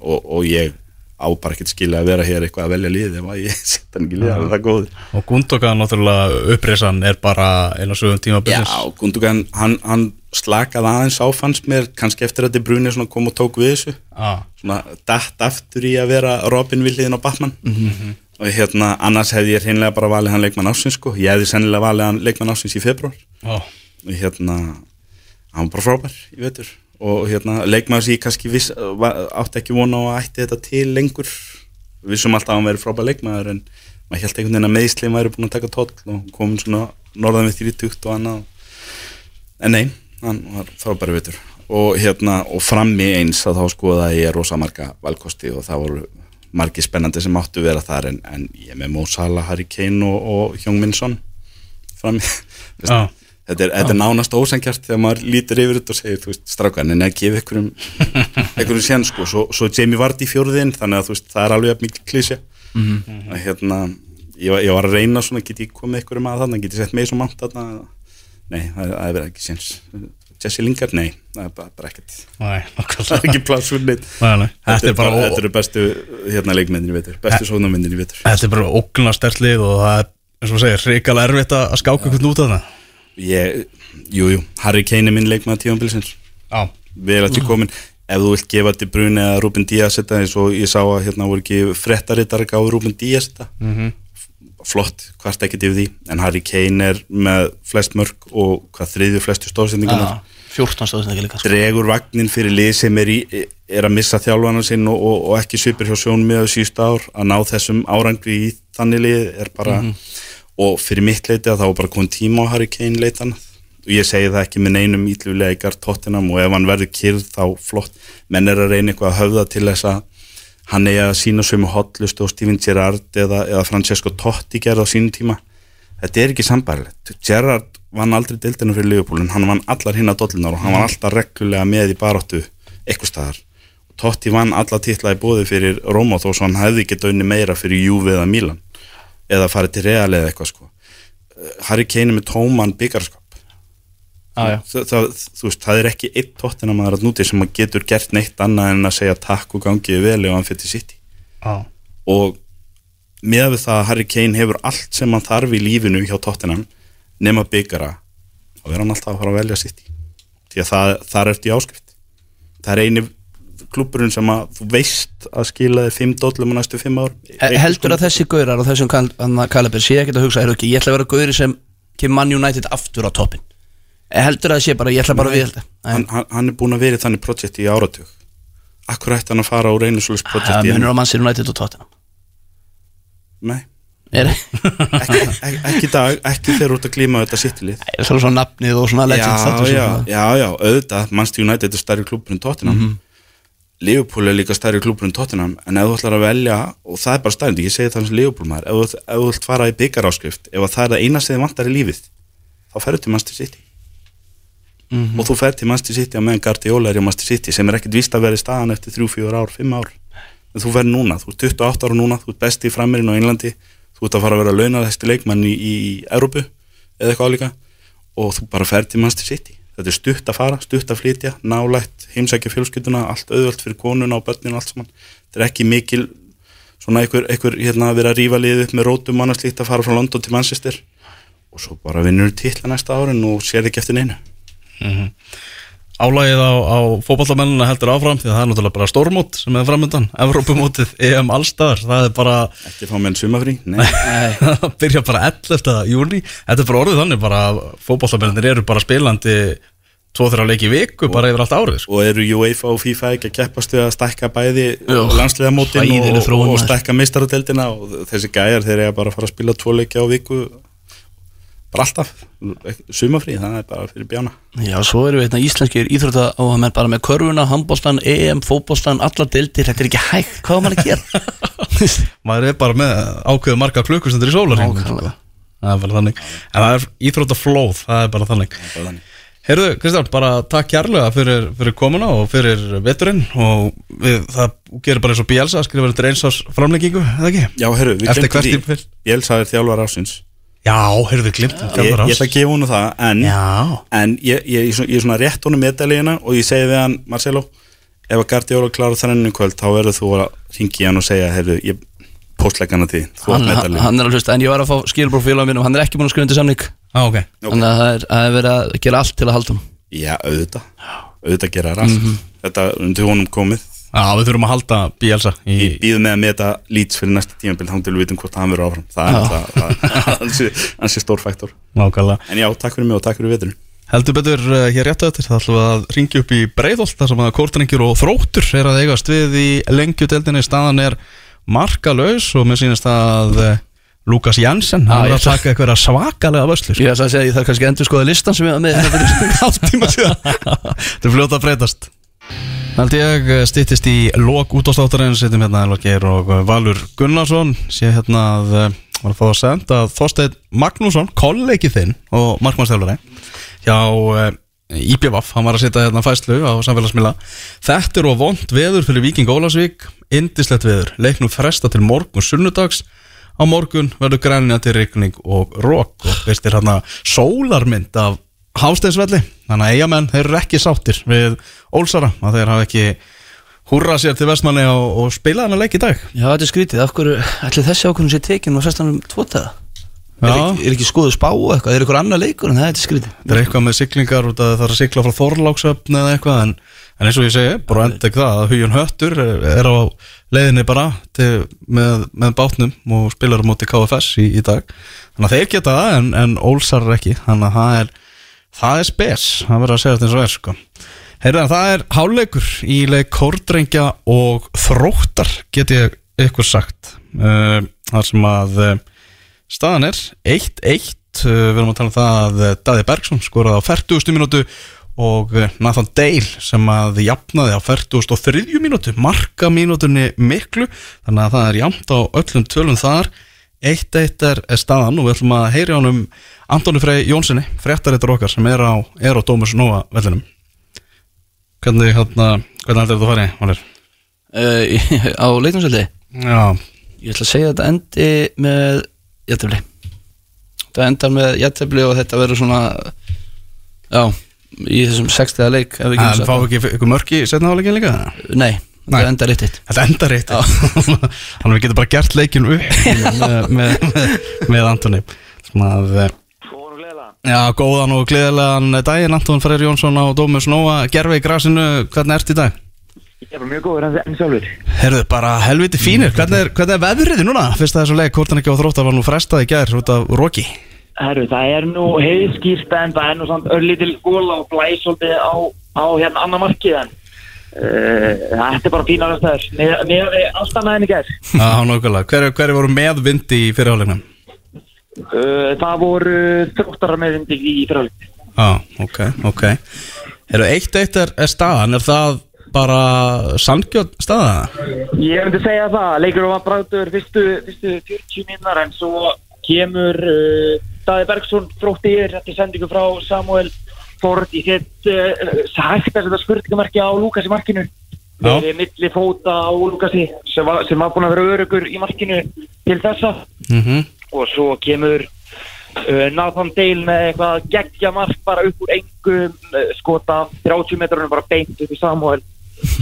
Og, og ég á bara ekkert skilja að vera hér eitthvað að velja liðið ef að ég setja hann ekki liðið, það er góður. Og Gundogan náttúrulega upprisan er bara eina sögum tíma Já, Gundogan, hann, hann slakaði aðeins á fannst mér, kannski eftir að bruni svona kom og tók við þessu. Ah. svona datt aftur í að vera Robin við hliðin á Batman. Mhm. og hérna, annars hefði ég hreinlega bara valið hann leikmann ásins sko, ég hefði sennilega valið hann leikmann ásins í februar ah. og hérna, hann var bara frábær í vetur og hérna, leikmann sem ég kannski viss, átti ekki vona á að ætti þetta til lengur. Við vissum alltaf að hann veri frábær leikmaður en maður held einhvern veginn að meðslið væri búin að taka tóll og komin svona norðan við 30 og annað. En nei, hann var frábær í vetur. Og hérna, og frammi eins að þá skoða ég rosa marga valkosti og það voru margi spennandi sem áttu vera þar en, en ég er með Mo Salah, Harry Kane og, og Hjóng Minnsson frammi. Já. Þetta er, þetta er nánast ósengjart þegar maður lítur yfir þetta og segir, þú veist, strákan en að gefa einhverjum einhverjum sén sko, svo, svo Jamie Vardy í fjóruðinn þannig að þú veist, það er alveg mikil klísja að hérna ég ég var að reyna svona, get ég komið einhverjum að þarna? Get ég sett mig svo mannt þarna? Nei, það, er verið ekki séns. Jesse Lingard, nei, það er bara, bara ekkert. Nei, það er ekki Nei, nei. Þetta er bara, þetta eru bestu hérna leikmyndin í vetur, bestu sónamyndin í vetur. Þetta er bara ógna stertlið og það er, eins og segir, hrikalega erfitt að skáka eitthvað út af það ég, jú, jú, Harry Kane er minn leikmaður tímanbilsins Já, vel að til komin ef þú vilt gefa til Bruni eða Rúben Díaz þetta eins og ég sá að hérna voru ekki frettarittar að gáði Rúben Díaz þetta. Mhm. flott, hvart ekkert yfir því. En Harry Kane er með flest mörg og hvað þriðju flestu stóðsendingunar 14 stóðsinn ekki líka sko. dregur vagnin fyrir lið sem er, í, er að missa þjálfana sinn og, og, og ekki svipir hjá sjónum með síðust ár. Að ná þessum árangri í þannig lið er bara og fyrir mitt leiti að þá var bara komið tíma á Harry Kane leitan. Og ég segi það ekki með neinum ítluleikar tóttinam og ef hann verður kyrð þá flott. Menn er að reyna eitthvað að höfða til þess að hann eigi að sína sömu hotlust og Steven Gerrard eða, eða Francesco Totti gerði á sínum tíma. Þetta er ekki sambarlegt Gerrard vann aldrei deildinu fyrir en hann vann allar hinn að dollunar og hann var alltaf reglulega með í baróttu eitthvað staðar. Totti vann alla titla í bóði fyrir Róma þó svo hann hefði getað unni meira fyrir Juve eða Milan eða farið til Real eða eitthvað sko. Eh, Harry Kane er með tóman byggarskap já. það, það, þú veist, það er ekki einn tóttina maður að núti sem að getur gert neitt annað en að segja takk og gangiði vel ef hann fyrir sitt já, og með við það að Harry Kane hefur allt sem hann þarf í lífinu hjá tóttinam nema byggara og er hann alltaf að fara að velja sitt því að það, það er eftir áskrift. Það er eini klúburinn sem að þú veist að skila þið fimm dollum á næstu fimm ár. He- Heldur að þessi gaurar og þessum kalibir sé ekkert að hugsa, er ekki, ég ætla að vera gauri sem kemur Man United aftur á toppin Heldur að það sé bara, ég ætla bara við hann, hann, hann er búin að vera í þannig projekt í áratug. Akkur ætti hann að fara úr einu svolítið projekt Það í munur á Manchester United og Tottenham? Nei, ekki, ekki, ekki dag, ekki þegar þú ert að glíma þetta sittilið það er svona nafnið og svona legend já, já, já, auðvitað Manchester United er stærri klúbur en Tottenham. Mhm. Liverpool er líka stærri klúbur en Tottenham en ef þú ætlar að velja, og það er bara stærnd ég segi það sem Liverpool maður, ef, ef þú ætlar að fara í byggaráskrift, ef að það er það eina sem þið vantar í lífið, þá ferðu til Manchester City. Mhm. og þú ferð til Manchester City á meðan Guardiola er í Manchester City sem er ekkit víst að vera í staðan eftir 3-4 ár, 5 ár. En þú ferð núna, þú ert 28 ára núna þú ert besti í framirinn á Englandi þú ert að fara að vera launaðhæsti leikmann í, í Európu eða eitthvað álíka og þú bara ferð til Manchester City þetta er stutt að fara, stutt að flytja nálægt, heimsækja fjölskylduna allt auðvöld fyrir konuna og börninu og allt saman. Þetta er ekki mikil svona einhver, einhver hérna að vera að rífa liðið upp með rótum annars líkt að fara frá London til Manchester. Og svo bara vinnur titla næsta árin og sér ekki eftir neinu Álægið á, á fótballamennina heldur áfram því að það er náttúrulega bara stórmót sem er framöndan Evrópumótið, EM allstaðar það er bara, ekki fá menn sumafrí, nei það byrja bara 11. júni Þetta er bara orðið þannig bara að fótballamennir eru bara spilandi tvo þeirra leiki viku bara yfir allt árið sko. og eru UEFA og FIFA ekki að keppast við að stækka bæði Jú. landsliðamótin Hræðileg og, og, og maður. stækka meistaradeldina og þessi gæjar þeir eiga bara að fara að spila tvo leiki á viku bara alltaf sumafrí, það er bara fyrir bjána Já, svo eru við hérna íslenskir íþrótta og menn bara með körfuna, handbólstan, EM, fótbólstan, alla dildir, þetta er ekki hægt, hvað var maður að gera? maður er bara með ákveðu marga klukkustundir í sólarhing Nákvæmlega. það er bara þannig en það er íþróttaflóð, það er bara þannig bara þannig. Heyrðu, Kristján, bara takk kærlega fyrir, fyrir komuna og fyrir veturinn og við, það gerir bara eins og Bielsa að skrifa þetta eins ás framleggingu, eða ekki? Já, herru, Já, heyrðu, glimt ég, ég ætla að gefa hún það en, en ég, ég, ég, er svona- ég er svona rétt honum meðdæliðina og ég segi við hann, Marcelo ef að Guardiola klára þrennu kvöld þá verður þú að ringi hann og segja herru, ég postleggana því, þú Hann, hann, er að hlusta, en ég var að fá mínum, hann er ekki búin að skrifa undir samning. Á, ok. Þannig að það er, það er verið að gera allt til að halda hann Já, auðvitað, auðvitað gera rast Þetta er undir honum komið Já, við þurfum að halda Bielsa í, Ég býð með að meta lýts fyrir næsta tímabil þá til við vitum hvort hann verður áfram. Það er Já. alltaf ansi, ansi stór faktor. Nákvæmlega. En já, takk fyrir mig og takk fyrir veturinn. Heldur betur uh, hér rétt að þetta þá ætlum við að ringja upp í Breiðholt þar sem að Kórtrengjur og Þróttur er að eigast við í lengjudeldinni staðan er markalaus og mér sýnist að uh, Lukas Jansen, Ah, hann er ég að taka eitthvað svakalega vöslur Ég ætla að segja, ég þarf kannski að endur skoða listan sem ég var með fyrir hálftíma síðan Þetta er fljóta að breytast Hald ég stýttist í lok útastáttarinn setjum hérna Elvar Geir og uh, Valur Gunnarsson sé hérna að uh, var að fá að senda að Þorsteinn Magnússon kollegið þinn og markmannstjálfari hjá IPVaf, hann var að setja hérna fæslu á samfélagsmiðla. Þetta er og vond veður fyrir Víking Ólasvík indislegt veður, leiknum fresta til morgun sunnudags. Á morgun verður grænina til rigning og rók og veistir hérna sólarmynd af Hásteinsvelli, þannig að eigamenn þeir eru ekki sáttir við Ólsara að þeir hafa ekki húrra sér til vestmanni og, og spila hann að leik í dag. Já, þetta er skrítið, hverju ætli þessi ákvörðum sé tekin og festan um tvotaða er, ekki- er ekki skoðu spá eitthvað, er eitthvað annar leikur? En það er þetta skrítið. Það er eitthvað með siglingar út að það er að sigla frá Þorláksöfn eða eitthvað en, en eins og ég segi, bara enda ekki það að Hugjón Höttur er, á leiðinni bara til, með, með bátnum og spilar á móti KFS í, í dag. Þannig að þeir geta það en, en Ólsar ekki. Þannig að það er, það er spes það verður að segja þetta eins og er sko. Heyrðu, það er háleikur í leik Kórdrengja og Þróttar get ég ykkur sagt uh, þar sem að uh, staðan er 1-1 uh, við erum að tala um það að Daði Bergson skoraði á 40. mínútu og Nathan Dale sem að jafnaði á 43. mínútu marka mínútunni miklu þannig að það er jafnt á öllum tölum þar 1-1 er, er staðan og við ætlum að heyri ánum Antoni Frey Jónssoni, fréttarittur okkar sem er á, á Dómus Nóa vellinum. Hvernig, hérna, hvernig heldur þetta að fara í, Valur? uh, Á leiknumsöldi Já, Ég ætla að segja að þetta endi með jættefli Þetta endar með jættefli og þetta verður svona Já, í þessum sextiða leik en fá ekki ykkur mörki setna áleikin líka? Nei, Nei. þetta endar eitt Þetta endar eitt Þannig að við getum bara gert leikin upp með, með, með, Antoni Svona að eh, Já, góðan og gleðilegan daginn Anton Freyr Jónsson á Dómus Nóa Gerfi í grasinu, hvernig ert í dag? Ég er bara mjög góður en sjálfur. Herðu, bara helviti fínir Hvernig er, hvernig er veðrið núna? Fyrst að þessu leik, hvort hann ekki á þróttar var nú frestað í gær út af Roki Herru, það er nú heiðskýrt en það er nú samt örlítil góla og blæs svolítið á, á hérna annar markið en þetta er bara fínar aðstæður. Með með við allt annað en í gerð. Já, nákvæmlega Hver, hver voru með vindi í fyrirháleiknum? Uh, það voru þróttarar með vindi í fyrirháleik. Já, ok, ok Herðu, eitt eitt er, er staðan Er það bara sangjöld staða? Ég myndi segja það, leikur var bráður fyrstu, fyrstu 40 minnar en svo kemur uh, Daði Bergson þrótti yfir eftir sendingu frá Samuel Ford í þitt uh, hægt að setja spurningamarki á Lukas í markinu. Verið milli fóta á Lukasi sem var, sem var búin að vera örugur í markinu til þessa. Mm og svo kemur uh, Nathan Dale með eitthvað geggja mark bara upp úr engum uh, skota 30 metrunum bara beint upp í Samuel.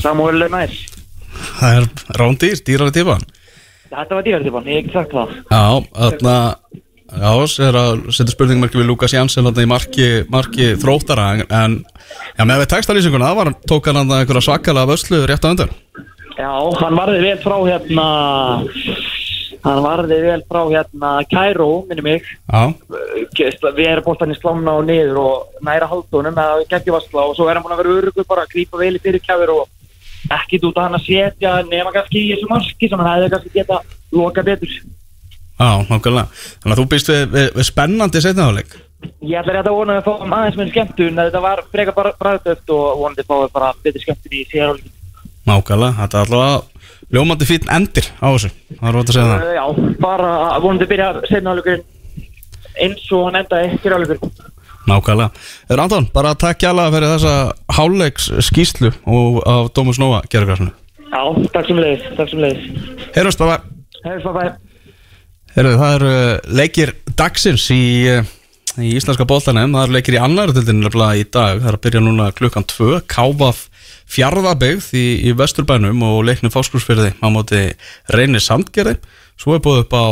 Samuel næs Það er rándýr, dýrari típan Þetta var dýrartipan, ég hef ekki sagt það. Já, þarna Já, setja spurningmarki við Lukas Jansson í marki, marki þróttara en já, með við textalýsinguna var, tók hann einhverja svakalega vöslu rétt á undan. Já, hann varði vel frá hérna hann varði vel frá hérna Kæró, minni mig. Já, við erum bóttanir slána og niður og næra haldunum eða geggjavarsla og svo er hann búin að vera örugur bara að grípa vel í fyrir kjafir og ekkit út að hann að setja nema kannski í þessu marki sem hann hefði kannski geta loka betur já, nákvæmlega. Þannig að þú býst við, við, við spennandi setnaðáleik Ég ætla rétt að vona að við fáum aðeins með skemmtun þetta var frekar bara bræðdöft og vonandi fáum við bara betri skemmtun í síðarhálfing Nákvæmlega, þetta er allavega ljómandi fín endir á þessu. Það er rót að segja það. Já, bara vonandi byrja setnahálfingurinn eins og hann endaði fyrirhálfingurinn Nákvæmlega. Þeir Anton, bara takk hjá fyrir þessa háleiks skýslu og af Dómus Nóa gerðurgræsinu. Já, takk sem leiðis, takk sem leiðis Heyrjumst, bæ bæ. Hefur svo bæ Heyrðu, það eru uh, leikir dagsins í, uh, í íslenska bóltanum, það eru leikir í annar tildinu nefnilega í dag, það er að byrja núna klukkan 2, Káfaf fjárðabegð í, í Vesturbænum og leiknum fáskursfyrði á móti reynir sandgerði, svo er búið upp á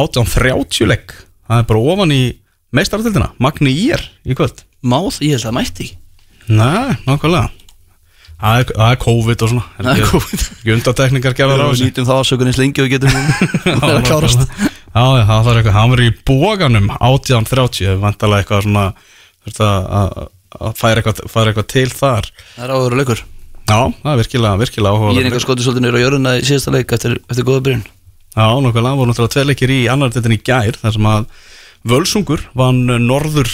18.30 leik, það er bara ofan í meistartildina, Magni Ír í kvöld. Máð, að það mætti Nei, nákvæmlega. Það er, er COVID og svona. Það er COVID. Ekki undartekningar gerðar á þessu. nýtum það ásökun eins lengi og getum að klárast Já, það var eitthvað, hann var í bóganum 1830, vantalega eitthvað svona að, færa, eitthvað, færa eitthvað til þar. Það er áhugur leikur. Já, það er virkilega, virkilega Ég er einhver skotið svolítið nýra á jörðuna í síðasta leik eftir, eftir góða byrjun. Já, nokkulega, voru náttúrulega tvei leikir í annar deltin í gær þar sem að Völsungur vann norður,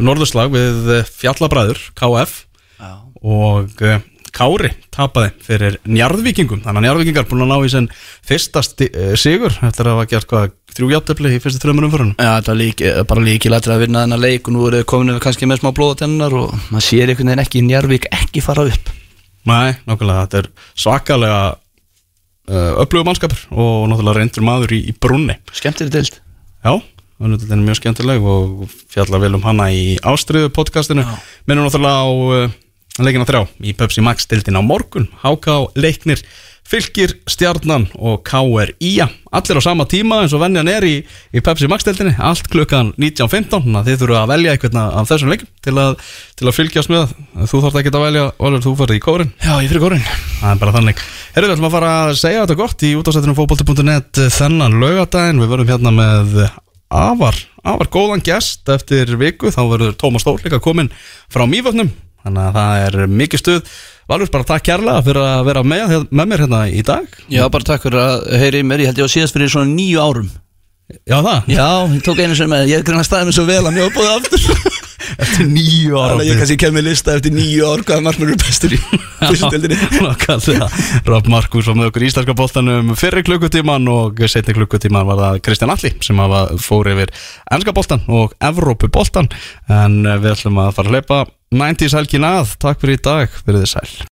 norðurslag við fjallabræður KF Já. Og uh, Kári tapaði fyrir njarðvíkingum. Þannig að njarðvíkingar búin að ná í sen fyrsta eh, sigur eftir að hafa gert hvað þrjú játtöfli í fyrstu þrjumur umförunum Já, þetta var lík, eh, bara líkilættir að vinna þennan leik og nú eru komin við kannski með smá blóðatennar og maður sér einhvern veginn ekki Njarvík ekki fara upp. Nei, nákvæmlega, þetta er svakalega uh, upplögu mannskapur og náttúrulega reyndur maður í, í brunni Skemmtir deild. Já, þetta er mjög skemmtileg og fjalla vel um hana í ástriðu podcastinu. Minnum náttúrulega á uh, leikina þrjá í Pepsi Max dildin á morgun. HK leiknir fylgir stjarnan og KR Ía allir á sama tíma eins og venjan er í, í Pepsi Max dildinni, allt klukkan 19.15 þannig að þið þurfum að velja einhvern af þessum leikum til að, til að fylgjast með. Þú þarft ekki að velja, Valur, þú farið í kórin Já, ég fyrir górin Það er bara þannig. Herru, við ætlum að fara að segja þetta gott í útastættinu fókbalti.net þennan laugadaginn Við verðum hérna með afar, afar góðan gest eftir viku. Þá verður Tómas Þór líka komin frá Mývötnum Þannig að það er mikið stuð. Valur, bara takk kærlega fyrir að vera með, með mér hérna í dag. Já, bara takk fyrir að heyri mér, ég held ég á síðast fyrir svona nýju árum. Já, það, Já, ég tók einu sem með, ég greina staðið mér svo vel að var búið aftur eftir nýju ára ég kannski kem með lista eftir nýju ár hvaða markmur eru bestur í fyrstu deildinni Nákvæmlega, Raff Markus var með okkur í Íslandska boltanum fyrri klukkutíman og setni klukkutíman var það Kristján Alli sem fór yfir ennska boltan og Evrópu boltan en við ætlum að fara að hleypa 90s helgin að, takk fyrir í dag, verið þið sæl